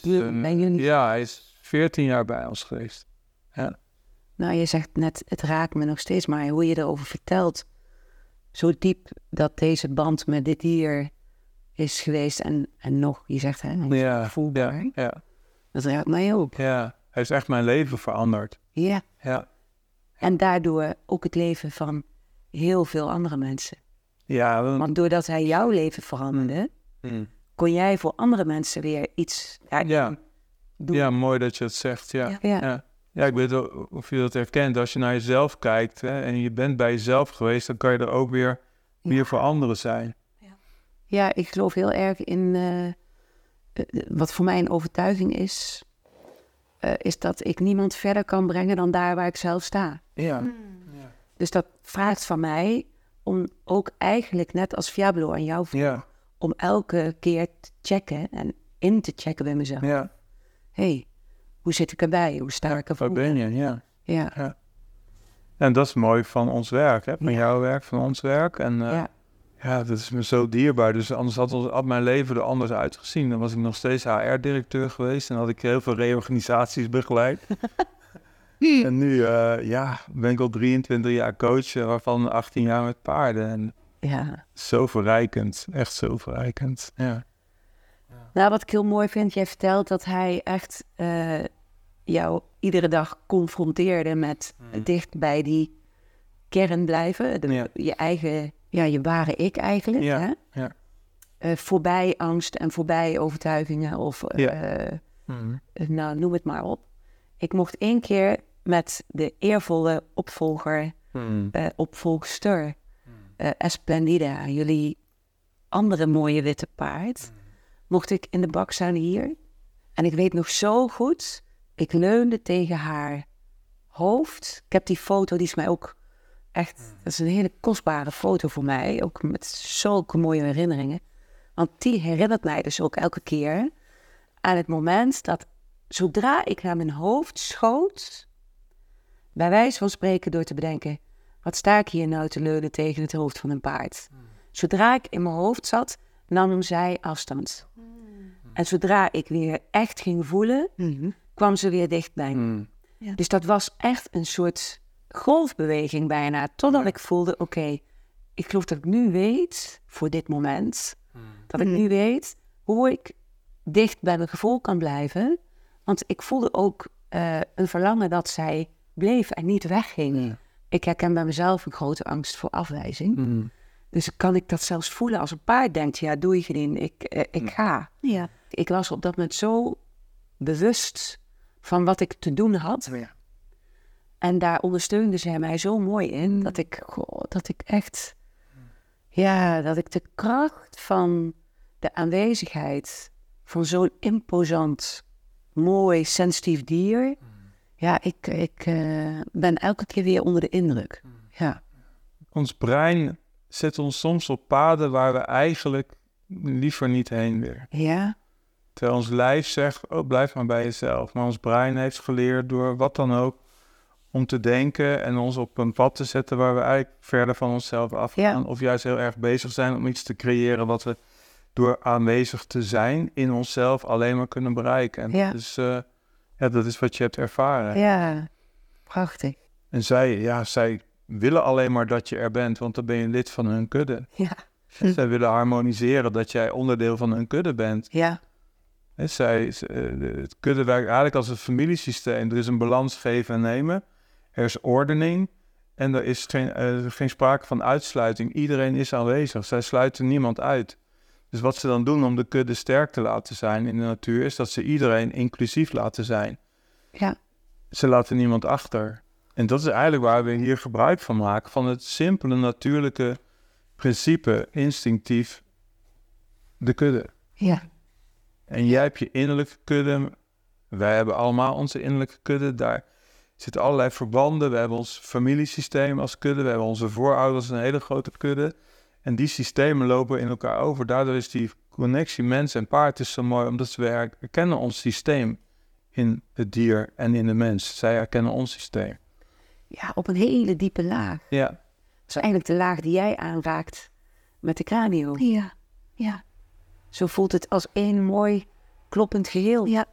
ja, hij is 14 jaar bij ons geweest. Nou, je zegt net, het raakt me nog steeds, maar hoe je erover vertelt, zo diep dat deze band met dit dier is geweest en, en nog, je zegt, hè, hij is Ja, voelbaar. ja, ja, Dat raakt mij ook. ja. Hij heeft echt mijn leven veranderd. Ja. Ja, En daardoor ook het leven van heel veel andere mensen. ja, want- Want doordat hij jouw leven veranderde, Mm. kon jij voor andere mensen weer iets daarin ja. doen. ja, mooi dat je het zegt. Ja, Ja. Ja. ja. ik weet wel of je dat herkent. Als je naar jezelf kijkt hè, en je bent bij jezelf geweest, dan kan je er ook weer meer voor anderen zijn. Ja, ik geloof heel erg in eh, eh, wat voor mij een overtuiging is, eh, is dat ik niemand verder kan brengen dan daar waar ik zelf sta. Ja, Dus dat vraagt van mij om ook eigenlijk net als Fiablo aan jou Ja, om elke keer te checken en in te checken bij mezelf. ja. hey, hoe zit ik erbij? Hoe sta ik Waar ervoor? ben je? Ja. Ja, En dat is mooi van ons werk, hè? van Ja. jouw werk, van ons werk. En eh, ja, ja, dat is me zo dierbaar. Dus anders had, ons, had mijn leven er anders uitgezien. Dan was ik nog steeds HR-directeur geweest en had ik heel veel reorganisaties begeleid. en nu eh, ja, ben ik al 23 jaar coach, eh, waarvan 18 jaar met paarden. En ja. zo verrijkend, echt zo verrijkend. Ja. Nou, wat ik heel mooi vind, jij vertelt dat hij echt jou iedere dag confronteerde met dicht bij die kern blijven. De- Ja. Je eigen, ja, je ware ik eigenlijk. Ja, Hè? ja. Eh, voorbij angst en voorbij overtuigingen of eh, Ja. eh, Mhm. nou, noem het maar op. Ik mocht één keer met de eervolle opvolger, eh opvolgster, eh Esplendida, jullie andere mooie witte paard, mocht ik in de bak staan hier. En ik weet nog zo goed, ik leunde tegen haar hoofd. Ik heb die foto, die is mij ook echt, dat is een hele kostbare foto voor mij, ook met zulke mooie herinneringen. Want die herinnert mij dus ook elke keer aan het moment dat zodra ik naar mijn hoofd schoot, bij wijze van spreken door te bedenken, wat sta ik hier nou te leunen tegen het hoofd van een paard? Zodra ik in mijn hoofd zat, nam zij afstand. En zodra ik weer echt ging voelen, kwam ze weer dicht bij me. Mhm. Dus dat was echt een soort golfbeweging bijna. Totdat ik voelde, oké, ik geloof dat ik nu weet, voor dit moment, dat ik nu weet hoe ik dicht bij mijn gevoel kan blijven. Want ik voelde ook eh, een verlangen dat zij bleef en niet wegging. Ik herken bij mezelf een grote angst voor afwijzing. Dus kan ik dat zelfs voelen als een paard denkt, ja, doe je geen, ik, eh, ik ga. Ja. Ik was op dat moment zo bewust van wat ik te doen had. Ja. En daar ondersteunde zij mij zo mooi in dat ik, goh, dat ik echt, ja, dat ik de kracht van de aanwezigheid van zo'n imposant, mooi, sensitief dier, ja, ik, ik eh, ben elke keer weer onder de indruk. Ja, Ons brein zet ons soms op paden waar we eigenlijk liever niet heen willen. ja, Terwijl ons lijf zegt, oh, blijf maar bij jezelf. Maar ons brein heeft geleerd door wat dan ook om te denken en ons op een pad te zetten waar we eigenlijk verder van onszelf afgaan. Ja. Of juist heel erg bezig zijn om iets te creëren wat we door aanwezig te zijn in onszelf alleen maar kunnen bereiken. En Ja. dat, is, eh, ja, dat is wat je hebt ervaren. ja, prachtig. En zij, ja, zij willen alleen maar dat je er bent, want dan ben je lid van hun kudde. Ja, Zij willen harmoniseren dat jij onderdeel van hun kudde bent. ja, Zij, eh, het kudde werkt eigenlijk als een familiesysteem. Er is een balans geven en nemen. Er is ordening. En er is geen, eh, geen sprake van uitsluiting. Iedereen is aanwezig. Zij sluiten niemand uit. Dus wat ze dan doen om de kudde sterk te laten zijn in de natuur... is dat ze iedereen inclusief laten zijn. ja, Ze laten niemand achter. En dat is eigenlijk waar we hier gebruik van maken. Van het simpele, natuurlijke principe, instinctief, de kudde. ja, En jij hebt je innerlijke kudde. Wij hebben allemaal onze innerlijke kudde. Daar zitten allerlei verbanden. We hebben ons familiesysteem als kudde. We hebben onze voorouders een hele grote kudde. En die systemen lopen in elkaar over. Daardoor is die connectie mens en paard is zo mooi. Omdat we herkennen ons systeem in het dier en in de mens. Zij herkennen ons systeem. ja, op een hele diepe laag. Ja, Dat is eigenlijk de laag die jij aanraakt met de cranium. Ja. Ja. Zo voelt het als één mooi kloppend geheel. Ja.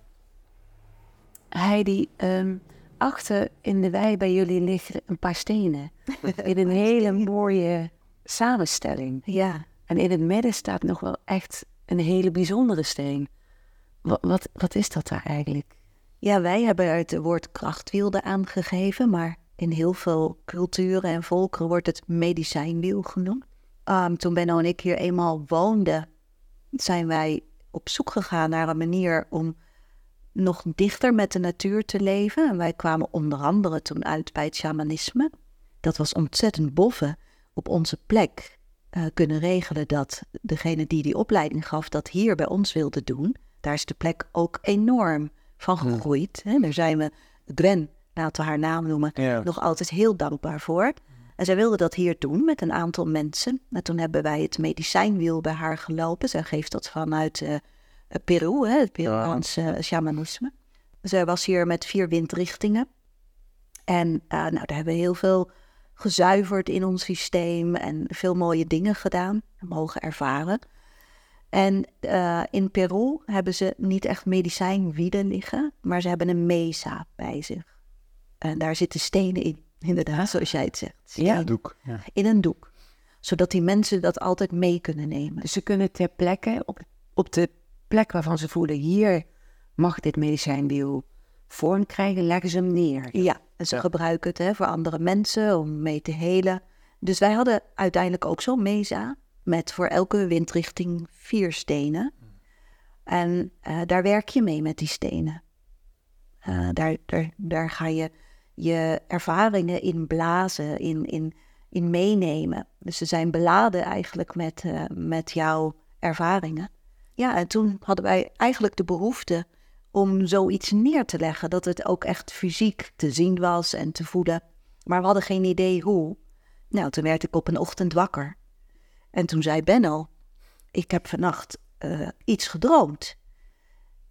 Heidi, ehm, achter in de wei bij jullie liggen een paar stenen. in een hele mooie samenstelling. Ja. En in het midden staat nog wel echt een hele bijzondere steen. Wat, wat, wat is dat daar eigenlijk? Ja, wij hebben het woord krachtwiel aangegeven, maar in heel veel culturen en volkeren wordt het medicijnwiel genoemd. Ehm, toen Benno en ik hier eenmaal woonden, zijn wij op zoek gegaan naar een manier om nog dichter met de natuur te leven. En wij kwamen onder andere toen uit bij het shamanisme. Dat was ontzettend boffen op onze plek eh, kunnen regelen dat degene die die opleiding gaf dat hier bij ons wilde doen. Daar is de plek ook enorm van gegroeid. Hè. Daar zijn we, Gwen, laten we haar naam noemen, ja. nog altijd heel dankbaar voor. En zij wilde dat hier doen met een aantal mensen. En toen hebben wij het medicijnwiel bij haar gelopen. Zij geeft dat vanuit uh, Peru, hè, het Peruaanse ja. shamanisme. Zij was hier met vier windrichtingen. En uh, nou, daar hebben we heel veel gezuiverd in ons systeem en veel mooie dingen gedaan, mogen ervaren. En uh, in Peru hebben ze niet echt medicijnwielen liggen, maar ze hebben een mesa bij zich. En daar zitten stenen in, inderdaad, zoals jij het zegt. Ja, een doek. Ja. In een doek. Zodat die mensen dat altijd mee kunnen nemen. Dus ze kunnen ter plekke, op, op de plek waarvan ze voelen, hier mag dit medicijnwiel vorm krijgen, leggen ze hem neer. Ja, en ze gebruiken het hè, voor andere mensen om mee te helen. Dus wij hadden uiteindelijk ook zo'n mesa met voor elke windrichting vier stenen. En uh, daar werk je mee met die stenen. Uh, daar, daar, daar ga je je ervaringen in blazen, in, in, in meenemen. Dus ze zijn beladen eigenlijk met, uh, met jouw ervaringen. Ja, en toen hadden wij eigenlijk de behoefte om zoiets neer te leggen. Dat het ook echt fysiek te zien was en te voelen. Maar we hadden geen idee hoe. Nou, toen werd ik op een ochtend wakker. En toen zei Benno, ik heb vannacht uh, iets gedroomd.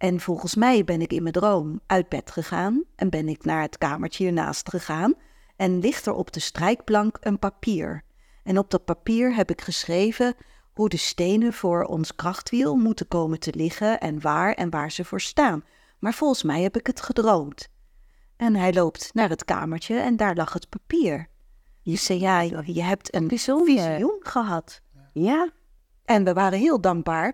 En volgens mij ben ik in mijn droom uit bed gegaan en ben ik naar het kamertje hiernaast gegaan en ligt er op de strijkplank een papier. En op dat papier heb ik geschreven hoe de stenen voor ons krachtwiel moeten komen te liggen en waar en waar ze voor staan. Maar volgens mij heb ik het gedroomd. En hij loopt naar het kamertje en daar lag het papier. Je zei, ja, je hebt een visioen gehad. Ja. En we waren heel dankbaar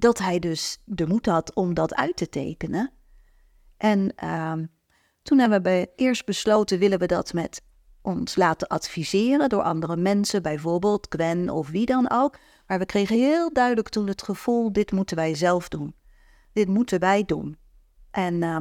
dat hij dus de moed had om dat uit te tekenen. En uh, toen hebben we eerst besloten, willen we dat met ons laten adviseren door andere mensen, bijvoorbeeld Gwen of wie dan ook. Maar we kregen heel duidelijk toen het gevoel, dit moeten wij zelf doen. Dit moeten wij doen. En uh,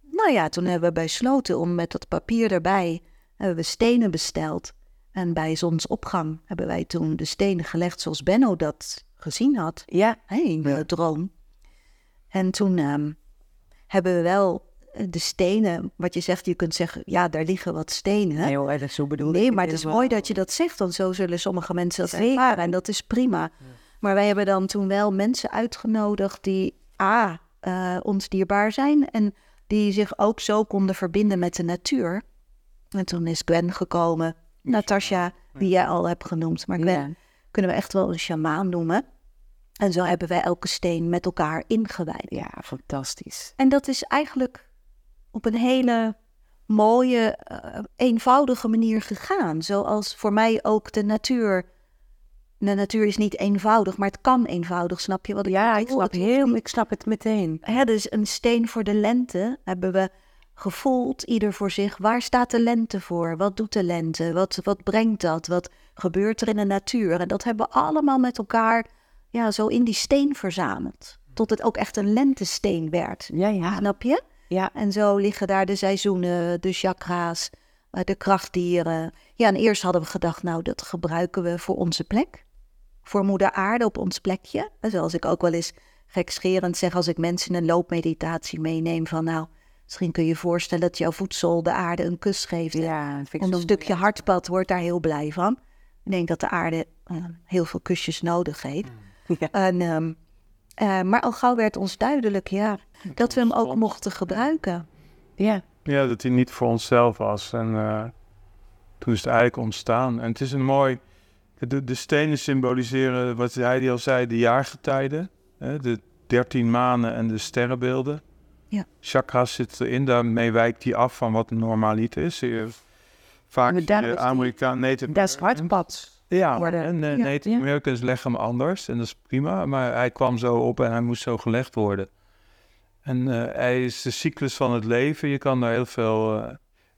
nou ja, toen hebben we besloten om met dat papier erbij, hebben we stenen besteld. En bij zonsopgang hebben wij toen de stenen gelegd zoals Benno dat gezien had. Ja, in de droom. En toen um, hebben we wel eh, de stenen, wat je zegt, je kunt zeggen, ja, daar liggen wat stenen. Nee hoor, dat is zo bedoeld. Nee, maar het is mooi dat je dat zegt, want zo zullen sommige mensen dat ervaren. En dat is prima. Maar wij hebben dan toen wel mensen uitgenodigd die A, uh, ons dierbaar zijn en die zich ook zo konden verbinden met de natuur. En toen is Gwen gekomen Natasja, die jij al hebt genoemd. Maar Gwen kunnen we echt wel een shamaan noemen. En zo hebben wij elke steen met elkaar ingewijd. Ja, fantastisch. En dat is eigenlijk op een hele mooie, uh, eenvoudige manier gegaan. Zoals voor mij ook de natuur. De natuur is niet eenvoudig, maar het kan eenvoudig. Snap je wat ik Ja, ik snap, heel, ik snap het meteen. Hè, dus een steen voor de lente hebben we gevoeld, ieder voor zich. Waar staat de lente voor? Wat doet de lente? Wat, wat brengt dat? Wat gebeurt er in de natuur? En dat hebben we allemaal met elkaar ja, zo in die steen verzameld. Tot het ook echt een lentesteen werd. Ja, ja. Snap je? Ja. En zo liggen daar de seizoenen, de chakra's, eh, de krachtdieren. Ja, en eerst hadden we gedacht, nou, dat gebruiken we voor onze plek. Voor moeder aarde op ons plekje. Zoals ik ook wel eens gekscherend zeg als ik mensen een loopmeditatie meeneem van nou Misschien kun je je voorstellen dat jouw voedsel de aarde een kus geeft. Ja, en een stukje hartpad wordt daar heel blij van. Ik denk dat de aarde uh, heel veel kusjes nodig heeft. Mm. Ja. En, um, uh, maar al gauw werd ons duidelijk, ja, dat we hem ook mochten gebruiken. Ja. Ja, dat hij niet voor onszelf was. En uh, toen is het eigenlijk ontstaan. En het is een mooi... De, de stenen symboliseren, wat hij al zei, de jaargetijden. Hè, de dertien maanden en de sterrenbeelden. Ja. Chakras zit erin, daarmee wijkt hij af van wat normalit is. Vaak de Amerikaan, Dat is hartpad. Ja, worden. en uh, ja, Native ja. Americans leggen hem anders en dat is prima. Maar hij kwam zo op en hij moest zo gelegd worden. En uh, hij is de cyclus van het leven. Je kan daar heel veel uh,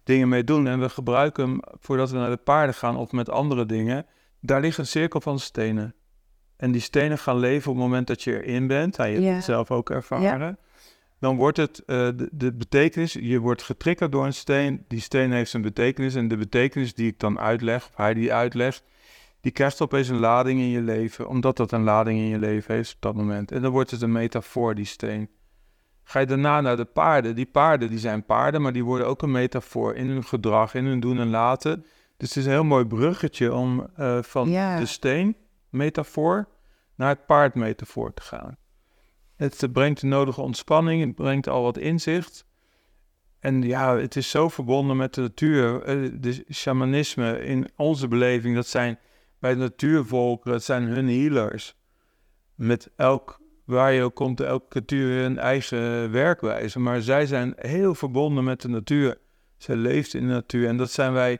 dingen mee doen. En we gebruiken hem voordat we naar de paarden gaan of met andere dingen. Daar ligt een cirkel van stenen. En die stenen gaan leven op het moment dat je erin bent. Hij heeft het zelf ook ervaren dan wordt het uh, de, de, betekenis, je wordt getriggerd door een steen, die steen heeft een betekenis en de betekenis die ik dan uitleg, of hij die uitlegt, die krijgt opeens een lading in je leven, omdat dat een lading in je leven heeft op dat moment. En dan wordt het een metafoor, die steen. Ga je daarna naar de paarden, die paarden die zijn paarden, maar die worden ook een metafoor in hun gedrag, in hun doen en laten. Dus het is een heel mooi bruggetje om eh, van de steen metafoor naar het paard metafoor te gaan. Het brengt de nodige ontspanning, het brengt al wat inzicht. En ja, het is zo verbonden met de natuur. Eh, De shamanisme in onze beleving, dat zijn bij de natuurvolkeren, dat zijn hun healers. Met elk, waar je ook komt, elke cultuur hun eigen werkwijze. Maar zij zijn heel verbonden met de natuur. Zij leeft in de natuur. En dat zijn wij,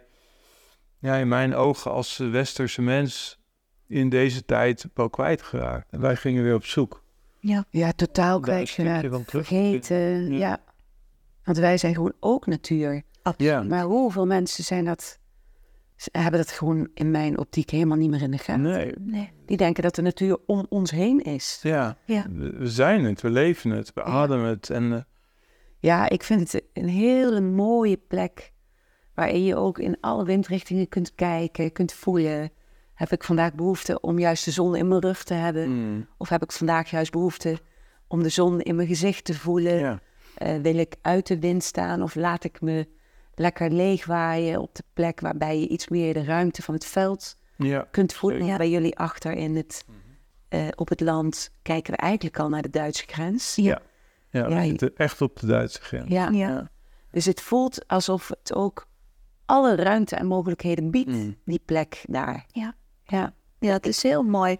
ja, in mijn ogen als westerse mens, in deze tijd wel kwijtgeraakt. En wij gingen weer op zoek. Ja, totaal een stukje kwijtgeraakt. Vergeten, Ja. ja. Want wij zijn gewoon ook natuur. Ja, Maar hoeveel mensen zijn dat, hebben dat gewoon in mijn optiek helemaal niet meer in de gaten. nee. Nee. Die denken dat de natuur om ons heen is. Ja, Ja. we, we zijn het, we leven het, we ademen het. En eh, Ja, ik vind het een hele mooie plek waarin je ook in alle windrichtingen kunt kijken, kunt voelen. Heb ik vandaag behoefte om juist de zon in mijn rug te hebben? mm, Of heb ik vandaag juist behoefte om de zon in mijn gezicht te voelen? ja. Eh, wil ik uit de wind staan of laat ik me lekker leegwaaien op de plek waarbij je iets meer de ruimte van het veld Ja, kunt voelen? Bij jullie achter in het, eh, op het land kijken we eigenlijk al naar de Duitse grens. ja, Ja, we zitten echt op de Duitse grens. Ja. Ja. Dus het voelt alsof het ook alle ruimte en mogelijkheden biedt, Mm. die plek daar. Ja. Ja. ja, het is heel mooi.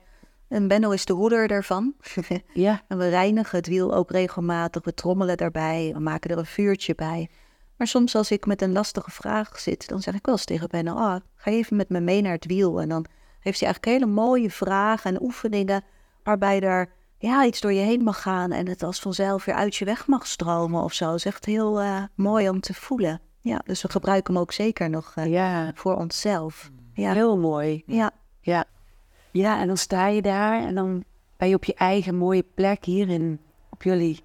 En Benno is de hoeder daarvan. Ja. en we reinigen het wiel ook regelmatig. We trommelen daarbij. We maken er een vuurtje bij. Maar soms als ik met een lastige vraag zit, dan zeg ik wel eens tegen Benno... Ah, ga even met me mee naar het wiel. En dan heeft hij eigenlijk hele mooie vragen en oefeningen... waarbij er ja, iets door je heen mag gaan... en het als vanzelf weer uit je weg mag stromen of zo. Het is echt heel eh, mooi om te voelen. Ja, dus we gebruiken hem ook zeker nog eh, ja, voor onszelf. Ja, heel mooi. ja, Ja. ja, en dan sta je daar en dan ben je op je eigen mooie plek hier in, op jullie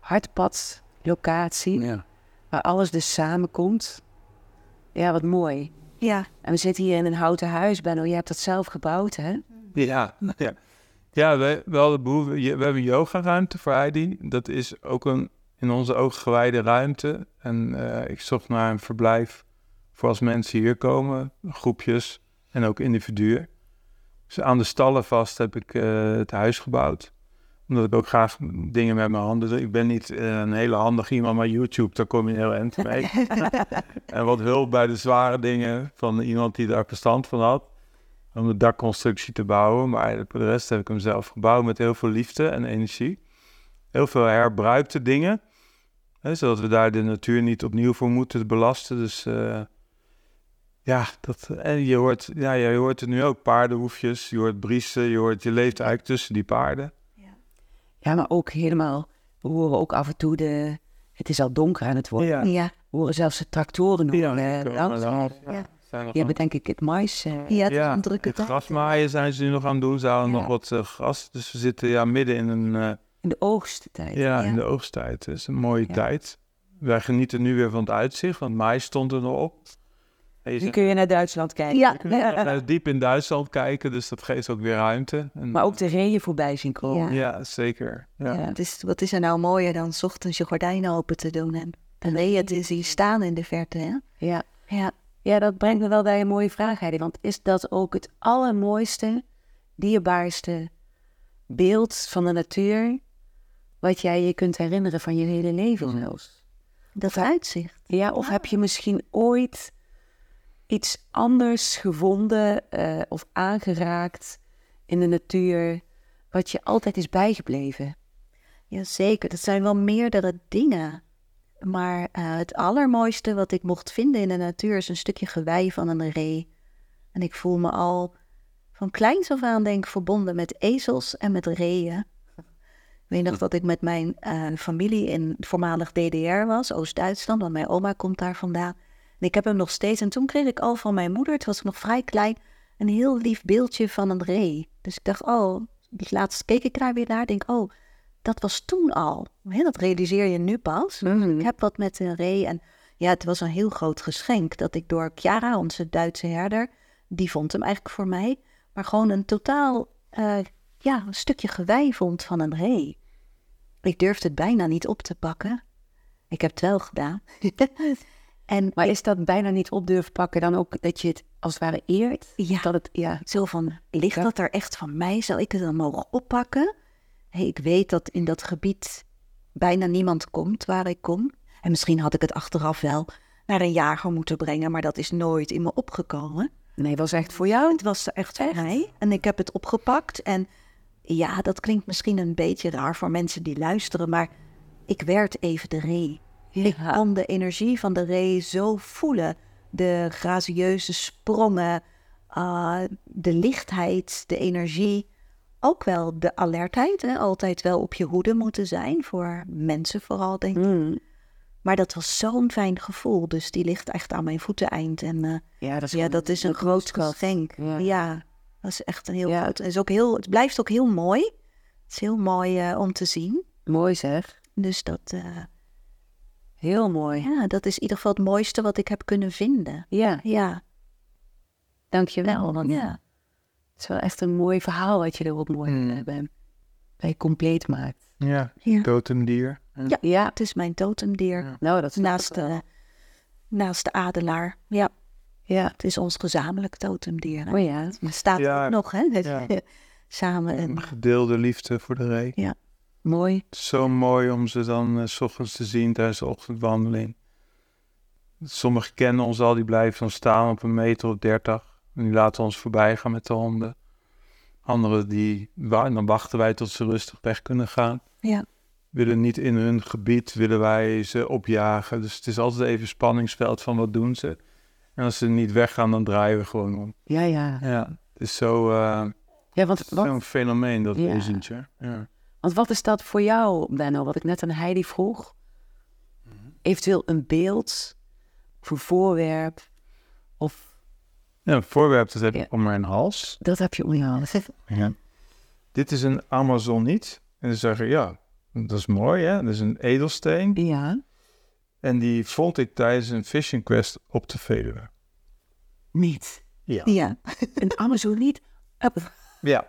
hartpadlocatie, Ja. waar alles dus samenkomt. Ja, wat mooi. ja. En we zitten hier in een houten huis, Benno. Je hebt dat zelf gebouwd, hè? Ja, ja. ja we, we, hadden behoefte, we hebben een yogaruimte voor Heidi. Dat is ook een in onze ogen gewijde ruimte. En eh, ik zocht naar een verblijf voor als mensen hier komen, groepjes en ook individuen. Dus aan de stallen vast heb ik eh, het huis gebouwd. Omdat ik ook graag dingen met mijn handen doe. Ik ben niet eh, een hele handig iemand, maar YouTube, daar kom je heel eind mee. en wat hulp bij de zware dingen van iemand die daar verstand van had om de dakconstructie te bouwen. Maar voor de rest heb ik hem zelf gebouwd met heel veel liefde en energie. Heel veel herbruikte dingen. Hè, zodat we daar de natuur niet opnieuw voor moeten belasten. Dus eh, ja, dat, en je hoort, ja, je hoort het nu ook. Paardenhoefjes, je hoort briesen, je, hoort, je leeft eigenlijk tussen die paarden. Ja, maar ook helemaal, we horen ook af en toe de, het is al donker aan het worden. Ja, We horen zelfs de tractoren nog Ja, eh, langs. Ja. ja. Zijn nog Die hebben denk ik het mais. eh, ja, het Ja, een drukke het grasmaaien zijn ze nu nog aan het doen. Ze halen Ja. nog wat eh, gras. Dus we zitten ja, midden in een... eh, in de oogsttijd. Ja, Ja. in de oogsttijd. Het is een mooie Ja. tijd. Wij genieten nu weer van het uitzicht, want maïs stond er nog op. Nu kun je naar Duitsland kijken. Ja, naar diep in Duitsland kijken, dus dat geeft ook weer ruimte. En, Maar ook de reeën voorbij zien komen. Ja, zeker. Ja. Ja. Het is, wat is er nou mooier dan 's ochtends je gordijnen open te doen en je het is hier staan in de verte, hè? Ja. Ja, ja, dat brengt me wel bij een mooie vraag, Heidi. Want is dat ook het allermooiste, dierbaarste beeld van de natuur... wat jij je kunt herinneren van je hele leven Mm. zelfs? dat uitzicht. Ja, of Ja. heb je misschien ooit iets anders gevonden eh, of aangeraakt in de natuur... wat je altijd is bijgebleven? Jazeker, dat zijn wel meerdere dingen. Maar eh, het allermooiste wat ik mocht vinden in de natuur is een stukje gewei van een ree. En ik voel me al van kleins af aan denk ik verbonden met ezels en met reeën. Ik weet nog dat ik met mijn eh, familie in voormalig DDR was, Oost-Duitsland, want mijn oma komt daar vandaan. En ik heb hem nog steeds. En toen kreeg ik al van mijn moeder, toen was nog vrij klein, een heel lief beeldje van een ree. Dus ik dacht, oh, laatst keek ik daar weer naar, denk, oh, dat was toen al. Dat realiseer je nu pas. Ik heb wat met een ree en ja, het was een heel groot geschenk dat ik door Chiara, onze Duitse herder, die vond hem eigenlijk voor mij, maar gewoon een totaal, eh, ja, een stukje gewei vond van een ree. Ik durfde het bijna niet op te pakken. Ik heb het wel gedaan. en Maar is dat bijna niet op durven pakken dan ook dat je het als het ware eert. Ja. Dat het, ja. Zo van, ligt Ja. dat er echt van mij? Zou ik het dan mogen oppakken? Hey, ik weet dat in dat gebied bijna niemand komt waar ik kom. En misschien had ik het achteraf wel naar een jager moeten brengen, maar dat is nooit in me opgekomen. Nee, was echt voor jou. Het was echt voor mij. En ik heb het opgepakt. En ja, dat klinkt misschien een beetje raar voor mensen die luisteren, maar ik werd even de ree. Ik kon de energie van de ree zo voelen. De grazieuze sprongen, ah, de lichtheid, de energie. Ook wel de alertheid. Hè? Altijd wel op je hoede moeten zijn. Voor mensen vooral, denk ik. Mm. Maar dat was zo'n fijn gevoel. Dus die ligt echt aan mijn voeteneind. En eh, Ja, dat is, ja, gewoon dat is een groot geschenk. Ja. Ja. dat is echt een heel Ja. groot. Is ook heel, het blijft ook heel mooi. Het is heel mooi eh, om te zien. Mooi zeg. Dus dat, eh, Heel mooi. ja, dat is in ieder geval het mooiste wat ik heb kunnen vinden. Ja, Ja, dankjewel. Want ja. het is wel echt een mooi verhaal wat je erop mooi Mm. eh, bij, bij compleet maakt. Ja, Ja. totemdier. Ja. Ja, het is mijn totemdier. Ja. nou dat is Naast, de, naast de adelaar. Ja, Ja, het is ons gezamenlijk totemdier. hè. oh ja. Het staat Ja. ook nog, hè? Ja. Samen. En, Een gedeelde liefde voor de ree. Mooi. Zo mooi om ze dan eh, s ochtends te zien tijdens de ochtendwandeling. Sommigen kennen ons al, die blijven dan staan op een meter of dertig. En die laten ons voorbij gaan met de honden. Anderen die, dan wachten wij tot ze rustig weg kunnen gaan. Ja. Willen niet in hun gebied, willen wij ze opjagen. Dus het is altijd even spanningsveld van wat doen ze. En als ze niet weggaan, dan draaien we gewoon om. Ja, ja. Ja, het is zo, eh, Ja, want wat, zo'n fenomeen, dat Ja. wezentje. Ja. Want wat is dat voor jou, Benno? Wat ik net aan Heidi vroeg. Eventueel een beeld of een voorwerp. Of Ja, een voorwerp, dat heb ik Ja. om mijn hals. dat heb je om je hals. Ja. Dit is een Amazoniet. En ze zeggen, ja, dat is mooi hè. Dat is een edelsteen. Ja. En die vond ik tijdens een fishing quest op de Veluwe. Niet. Ja. ja. Een Amazoniet. Up. Ja.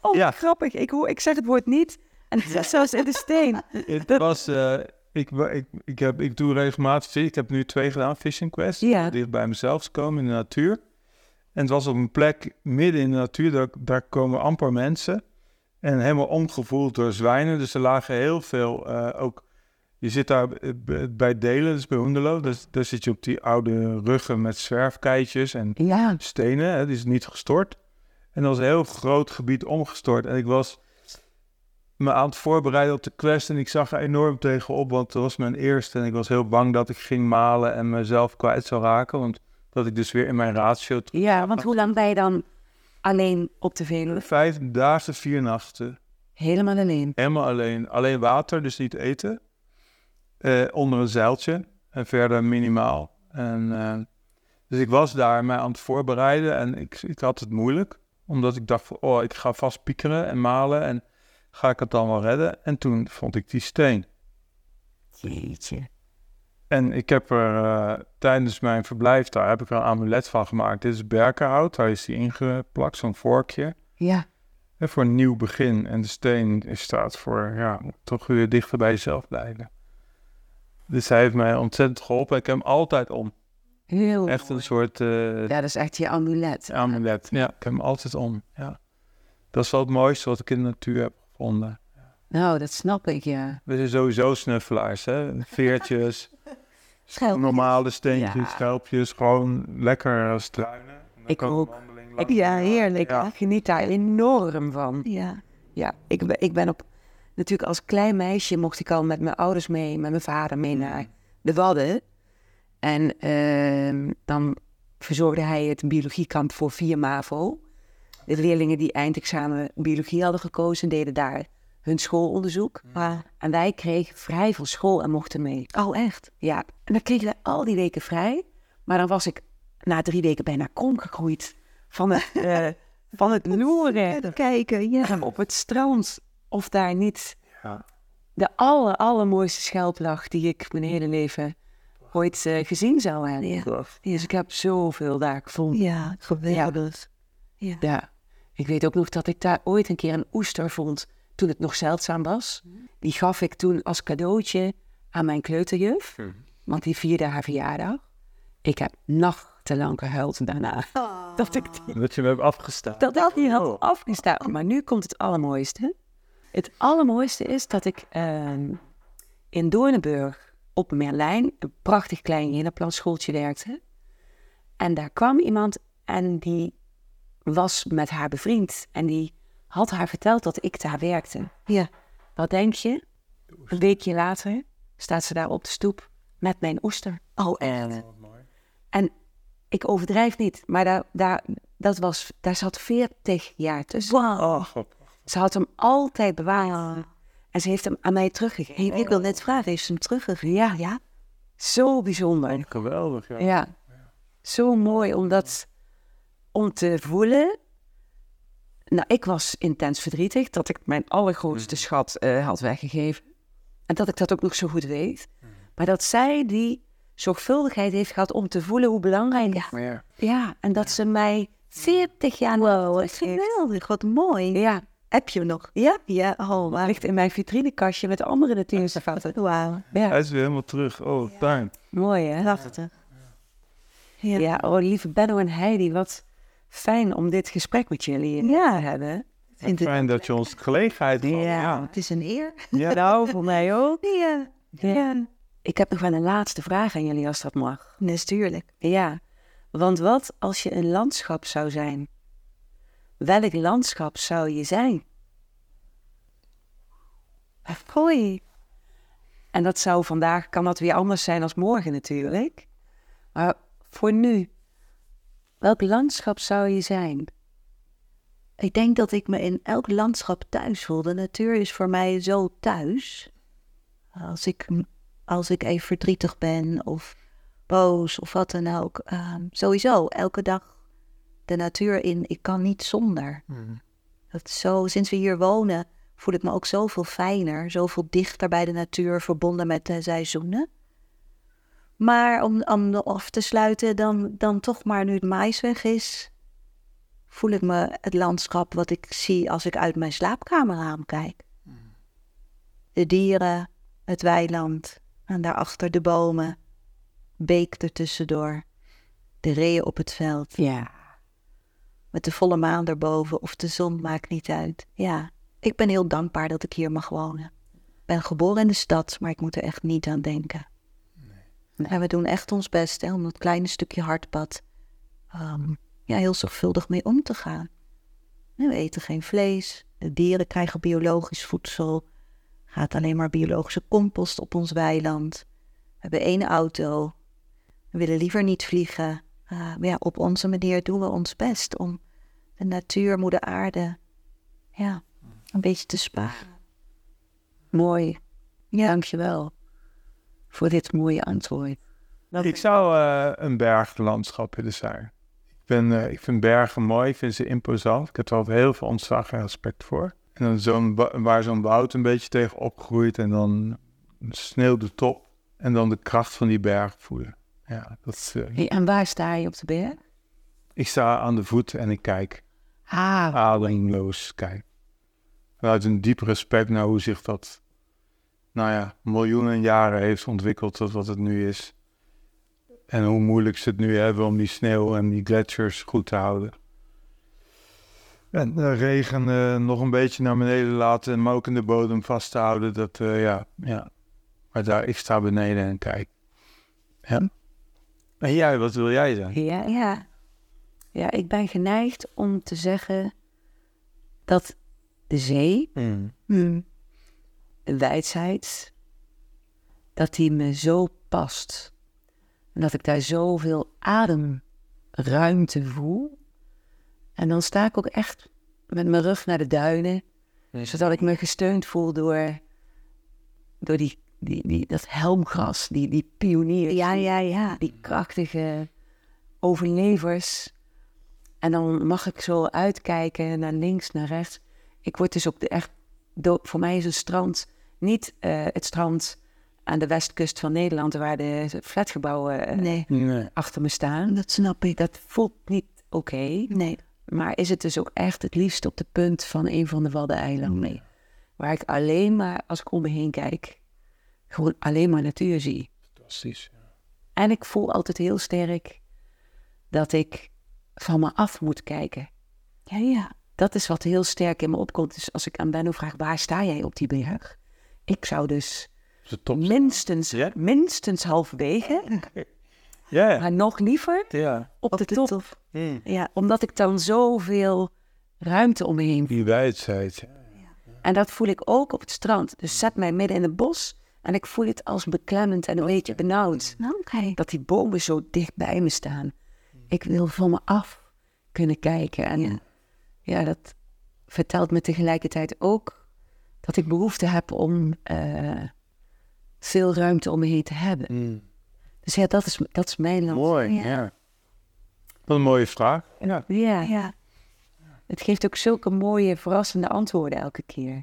Oh, Ja. grappig. Ik, hoor, ik zeg het woord niet. En het is in de steen. Het was, eh, ik, ik, ik, heb, ik doe regelmatig Ik heb nu twee gedaan, fishing quest. Ja. Dicht bij mezelf te komen in de natuur. En het was op een plek midden in de natuur. Daar, daar komen amper mensen. En helemaal omgevoeld door zwijnen. Dus er lagen heel veel eh, ook... Je zit daar eh, bij Delen, dus bij Hoenderloo. Dus, daar zit je op die oude ruggen met zwerfkeitjes en Ja. stenen. Die is niet gestort. En dat was een heel groot gebied omgestort. En ik was me aan het voorbereiden op de quest. En ik zag er enorm tegenop, want dat was mijn eerste. En ik was heel bang dat ik ging malen en mezelf kwijt zou raken. Want dat ik dus weer in mijn ratio... terug- ja, want hoe lang ben je dan alleen op de Veluwe? Vijf dagen, vier nachten. Helemaal alleen. Helemaal alleen. Alleen water, dus niet eten. Eh, onder een zeiltje. En verder minimaal. En, eh, dus ik was daar mij aan het voorbereiden. En ik, ik had het moeilijk. Omdat ik dacht van, oh, ik ga vast piekeren en malen. En ga ik het dan wel redden? En toen vond ik die steen. Jeetje. En ik heb er eh, tijdens mijn verblijf daar heb ik er een amulet van gemaakt. Dit is berkenhout, daar is die ingeplakt, zo'n vorkje. Ja. Hè, voor een nieuw begin. En de steen staat voor, ja, toch weer dichter bij jezelf blijven. Dus hij heeft mij ontzettend geholpen. Ik heb hem altijd om. Heel Echt een soort eh, Ja, dat is echt je amulet. amulet. Ja, ik heb hem altijd om. Ja. Dat is wel het mooiste wat ik in de natuur heb gevonden. Nou, dat snap ik, ja. We zijn sowieso snuffelaars, hè. Veertjes, normale steentjes, Ja. schelpjes. Gewoon lekker struinen. Ik ook. Ik, ja, heerlijk. Ja. Ik geniet daar enorm van. Ja. Ja, ik ben, ik ben op... Natuurlijk als klein meisje mocht ik al met mijn ouders mee, met mijn vader mee naar de Wadden. En ehm, dan verzorgde hij het biologiekamp voor 4 MAVO. De leerlingen die eindexamen biologie hadden gekozen, deden daar hun schoolonderzoek. Maar, En wij kregen vrij van school en mochten mee. oh, echt? Ja, en dan kregen we al die weken vrij. Maar dan was ik na drie weken bijna krom gegroeid van het, eh, van het loeren Kijken, ja. op het strand. Of daar niet Ja. de aller, allermooiste schelp lag die ik mijn hele leven ooit eh, gezien zou hebben. Ja. Dus ik heb zoveel daar gevonden. Ja, geweldig. Ja. Ik weet ook nog dat ik daar ooit een keer een oester vond toen het nog zeldzaam was. Die gaf ik toen als cadeautje aan mijn kleuterjuf, want die vierde haar verjaardag. Ik heb te lang gehuild daarna. Dat ik die, Dat je me hebt afgestaan. dat ik die had afgestaan. Maar nu komt het allermooiste. Het allermooiste is dat ik ehm, in Doornenburg op Merlijn, een prachtig klein kinderplanschooltje werkte. En daar kwam iemand en die was met haar bevriend. En die had haar verteld dat ik daar werkte. Ja. Wat denk je? Een weekje later staat ze daar op de stoep met mijn oester. Oh, echt? En ik overdrijf niet, maar daar, daar, dat was, daar zat 40 jaar tussen. Wauw. Ze had hem altijd bewaard. En ze heeft hem aan mij teruggegeven. Ik wil net vragen, heeft ze hem teruggegeven? Ja, ja. Zo bijzonder. Geweldig, ja. Ja. Zo mooi om dat om te voelen. Nou, ik was intens verdrietig dat ik mijn allergrootste schat eh, had weggegeven. En dat ik dat ook nog zo goed weet. Maar dat zij die zorgvuldigheid heeft gehad om te voelen hoe belangrijk ja. Ja. Ja, en dat ze mij 40 jaar Wow, wat geweldig, wat mooi. Ja, Heb je hem nog? ja. Ja, oh, maar... Ligt in mijn vitrinekastje met andere natuursavatten. Wauw, Ja, Hij is weer helemaal terug. Oh, fijn. mooi hè? prachtig. Ja. Ja, oh lieve Benno en Heidi, wat fijn om dit gesprek met jullie eh, Ja. te hebben. Het- Fijn dat je ons de gelegenheid gaf. Ja. Het is een eer. Ja. Nou, voor mij ook. Ja, Ja. Ik heb nog wel een laatste vraag aan jullie, als dat mag. natuurlijk. Ja, want wat als je een landschap zou zijn? Welk landschap zou je zijn? Hoi. En dat zou vandaag, kan dat weer anders zijn als morgen natuurlijk. Maar voor nu, welk landschap zou je zijn? Ik denk dat ik me in elk landschap thuis voel. De natuur is voor mij zo thuis. Als ik, als ik even verdrietig ben of boos of wat dan ook. ehm, sowieso, elke dag de natuur in. Ik kan niet zonder. Dat is zo, sinds we hier wonen voel ik me ook zoveel fijner. Zoveel dichter bij de natuur, verbonden met de seizoenen. Maar om, om af te sluiten, dan, dan toch maar nu het mais weg is, voel ik me het landschap wat ik zie als ik uit mijn slaapkamerraam kijk. De dieren, het weiland en daarachter de bomen, beek ertussendoor, de reeën op het veld, Ja. met de volle maan erboven of de zon maakt niet uit. Ja, ik ben heel dankbaar dat ik hier mag wonen. Ik ben geboren in de stad, maar ik moet er echt niet aan denken. En we doen echt ons best hè, om dat kleine stukje hardpad ehm, ja, heel zorgvuldig mee om te gaan. We eten geen vlees, de dieren krijgen biologisch voedsel, gaat alleen maar biologische compost op ons weiland. We hebben één auto, we willen liever niet vliegen. Uh, maar ja, op onze manier doen we ons best om de natuur, moeder aarde, ja, een beetje te sparen. Mooi. Ja. Dankjewel voor dit mooie antwoord. Ik zou eh, een berglandschap willen zijn. Ik, ben, eh, ik vind bergen mooi, ik vind ze imposant. Ik heb er altijd heel veel ontzag en respect voor. En dan zo'n wa- waar zo'n woud een beetje tegen opgroeit en dan sneeuw de top. En dan de kracht van die berg voelen. Ja, dat is, eh, Hey, en waar sta je op de berg? ik sta aan de voet en ik kijk. Ah, ademloos kijk. Vanuit een diep respect naar hoe zich dat, nou ja, miljoenen jaren heeft ontwikkeld tot wat het nu is. En hoe moeilijk ze het nu hebben om die sneeuw en die gletsjers goed te houden. En de regen eh, nog een beetje naar beneden laten, maar ook in de bodem vast te houden. Dat, eh, ja, ja. Maar daar, ik sta beneden en kijk. Ja. En jij, wat wil jij zijn? ja, ja. Ja, ik ben geneigd om te zeggen dat de zee, Hmm. de wijsheid, dat die me zo past. En dat ik daar zoveel ademruimte voel. En dan sta ik ook echt met mijn rug naar de duinen, zodat ik me gesteund voel door, door die, die, die, dat helmgras, die, die pioniers. Ja, ja, ja. die krachtige overlevers. En dan mag ik zo uitkijken naar links, naar rechts. Ik word dus ook de echt... voor mij is een strand niet eh, het strand aan de westkust van Nederland... waar de flatgebouwen eh, Nee, Nee. achter me staan. dat snap ik. Dat voelt niet oké. Nee. Maar is het dus ook echt het liefst op de punt van een van de Waddeneilanden. Waar ik alleen maar, als ik om me heen kijk... gewoon alleen maar natuur zie. Fantastisch. En ik voel altijd heel sterk dat ik van me af moet kijken. Ja, ja. Dat is wat heel sterk in me opkomt. Dus als ik aan Benno vraag, waar sta jij op die berg? Ik zou dus minstens, Ja? minstens halverwege, Ja, maar nog liever ja. op, de, top. Mm. Ja, Omdat ik dan zoveel ruimte om me heen voel. Die wijdheid. En dat voel ik ook op het strand. Dus zet mij midden in het bos en ik voel het als beklemmend en een beetje benauwd. nou. Dat die bomen zo dicht bij me staan. Ik wil van me af kunnen kijken. En ja, Ja. dat vertelt me tegelijkertijd ook dat ik behoefte heb om eh, veel ruimte om me heen te hebben. Mm. Dus ja, dat is, dat is mijn land. Mooi, Ja. ja. Wat een mooie vraag. Ja. Ja, Ja, het geeft ook zulke mooie, verrassende antwoorden elke keer.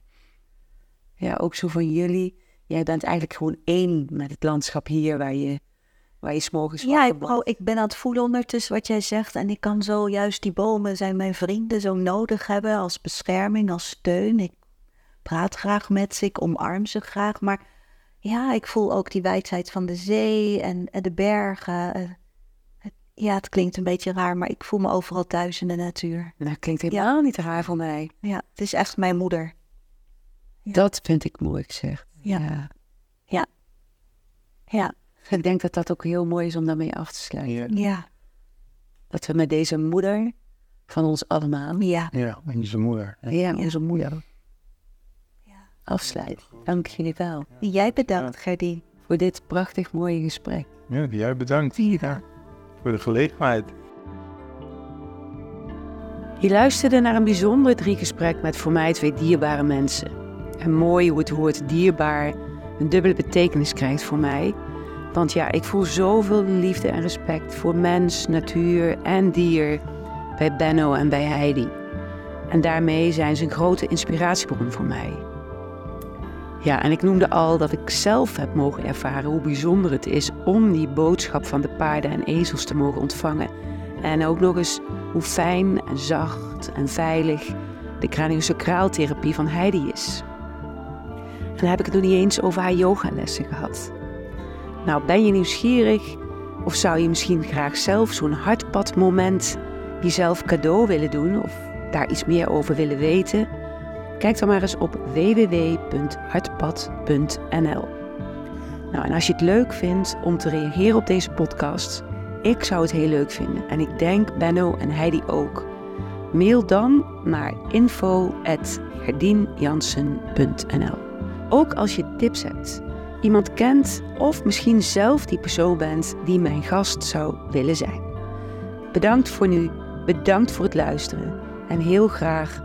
Ja, ook zo van jullie. Jij bent eigenlijk gewoon één met het landschap hier waar je, waar je s'morgens ja ik, oh, ik ben aan het voelen ondertussen wat jij zegt. En ik kan zo juist die bomen zijn mijn vrienden zo nodig hebben als bescherming, als steun. Ik praat graag met ze, ik omarm ze graag. Maar ja, ik voel ook die wijdheid van de zee en, en de bergen. Eh, Ja, het klinkt een beetje raar, maar ik voel me overal thuis in de natuur. Nou, klinkt helemaal niet raar voor mij. Ja, het is echt mijn moeder. Ja. Dat vind ik mooi gezegd. Ja. Ja, Ik denk dat dat ook heel mooi is om daarmee af te sluiten. Ja. ja, Dat we met deze moeder van ons allemaal, ja. Ja, en zijn moeder. Ja. ja, onze moeder, afsluiten. Dank jullie wel Jij bedankt, Gerdien. voor dit prachtig mooie gesprek. Ja, jij bedankt ja, voor de gelegenheid. Je luisterde naar een bijzonder driegesprek met voor mij twee dierbare mensen. En mooi hoe het woord dierbaar een dubbele betekenis krijgt voor mij. Want ja, ik voel zoveel liefde en respect voor mens, natuur en dier bij Benno en bij Heidi. En daarmee zijn ze een grote inspiratiebron voor mij. Ja, en ik noemde al dat ik zelf heb mogen ervaren hoe bijzonder het is om die boodschap van de paarden en ezels te mogen ontvangen. En ook nog eens hoe fijn en zacht en veilig de craniosacraaltherapie van Heidi is. En dan heb ik het nog niet eens over haar yogalessen gehad. Nou, ben je nieuwsgierig of zou je misschien graag zelf zo'n hartpadmoment jezelf cadeau willen doen of daar iets meer over willen weten? Kijk dan maar eens op www.hartpad.nl. Nou, en als je het leuk vindt om te reageren op deze podcast, ik zou het heel leuk vinden en ik denk Benno en Heidi ook. Mail dan naar info.gerdienjansen.nl Ook als je tips hebt, iemand kent of misschien zelf die persoon bent die mijn gast zou willen zijn. Bedankt voor nu, bedankt voor het luisteren en heel graag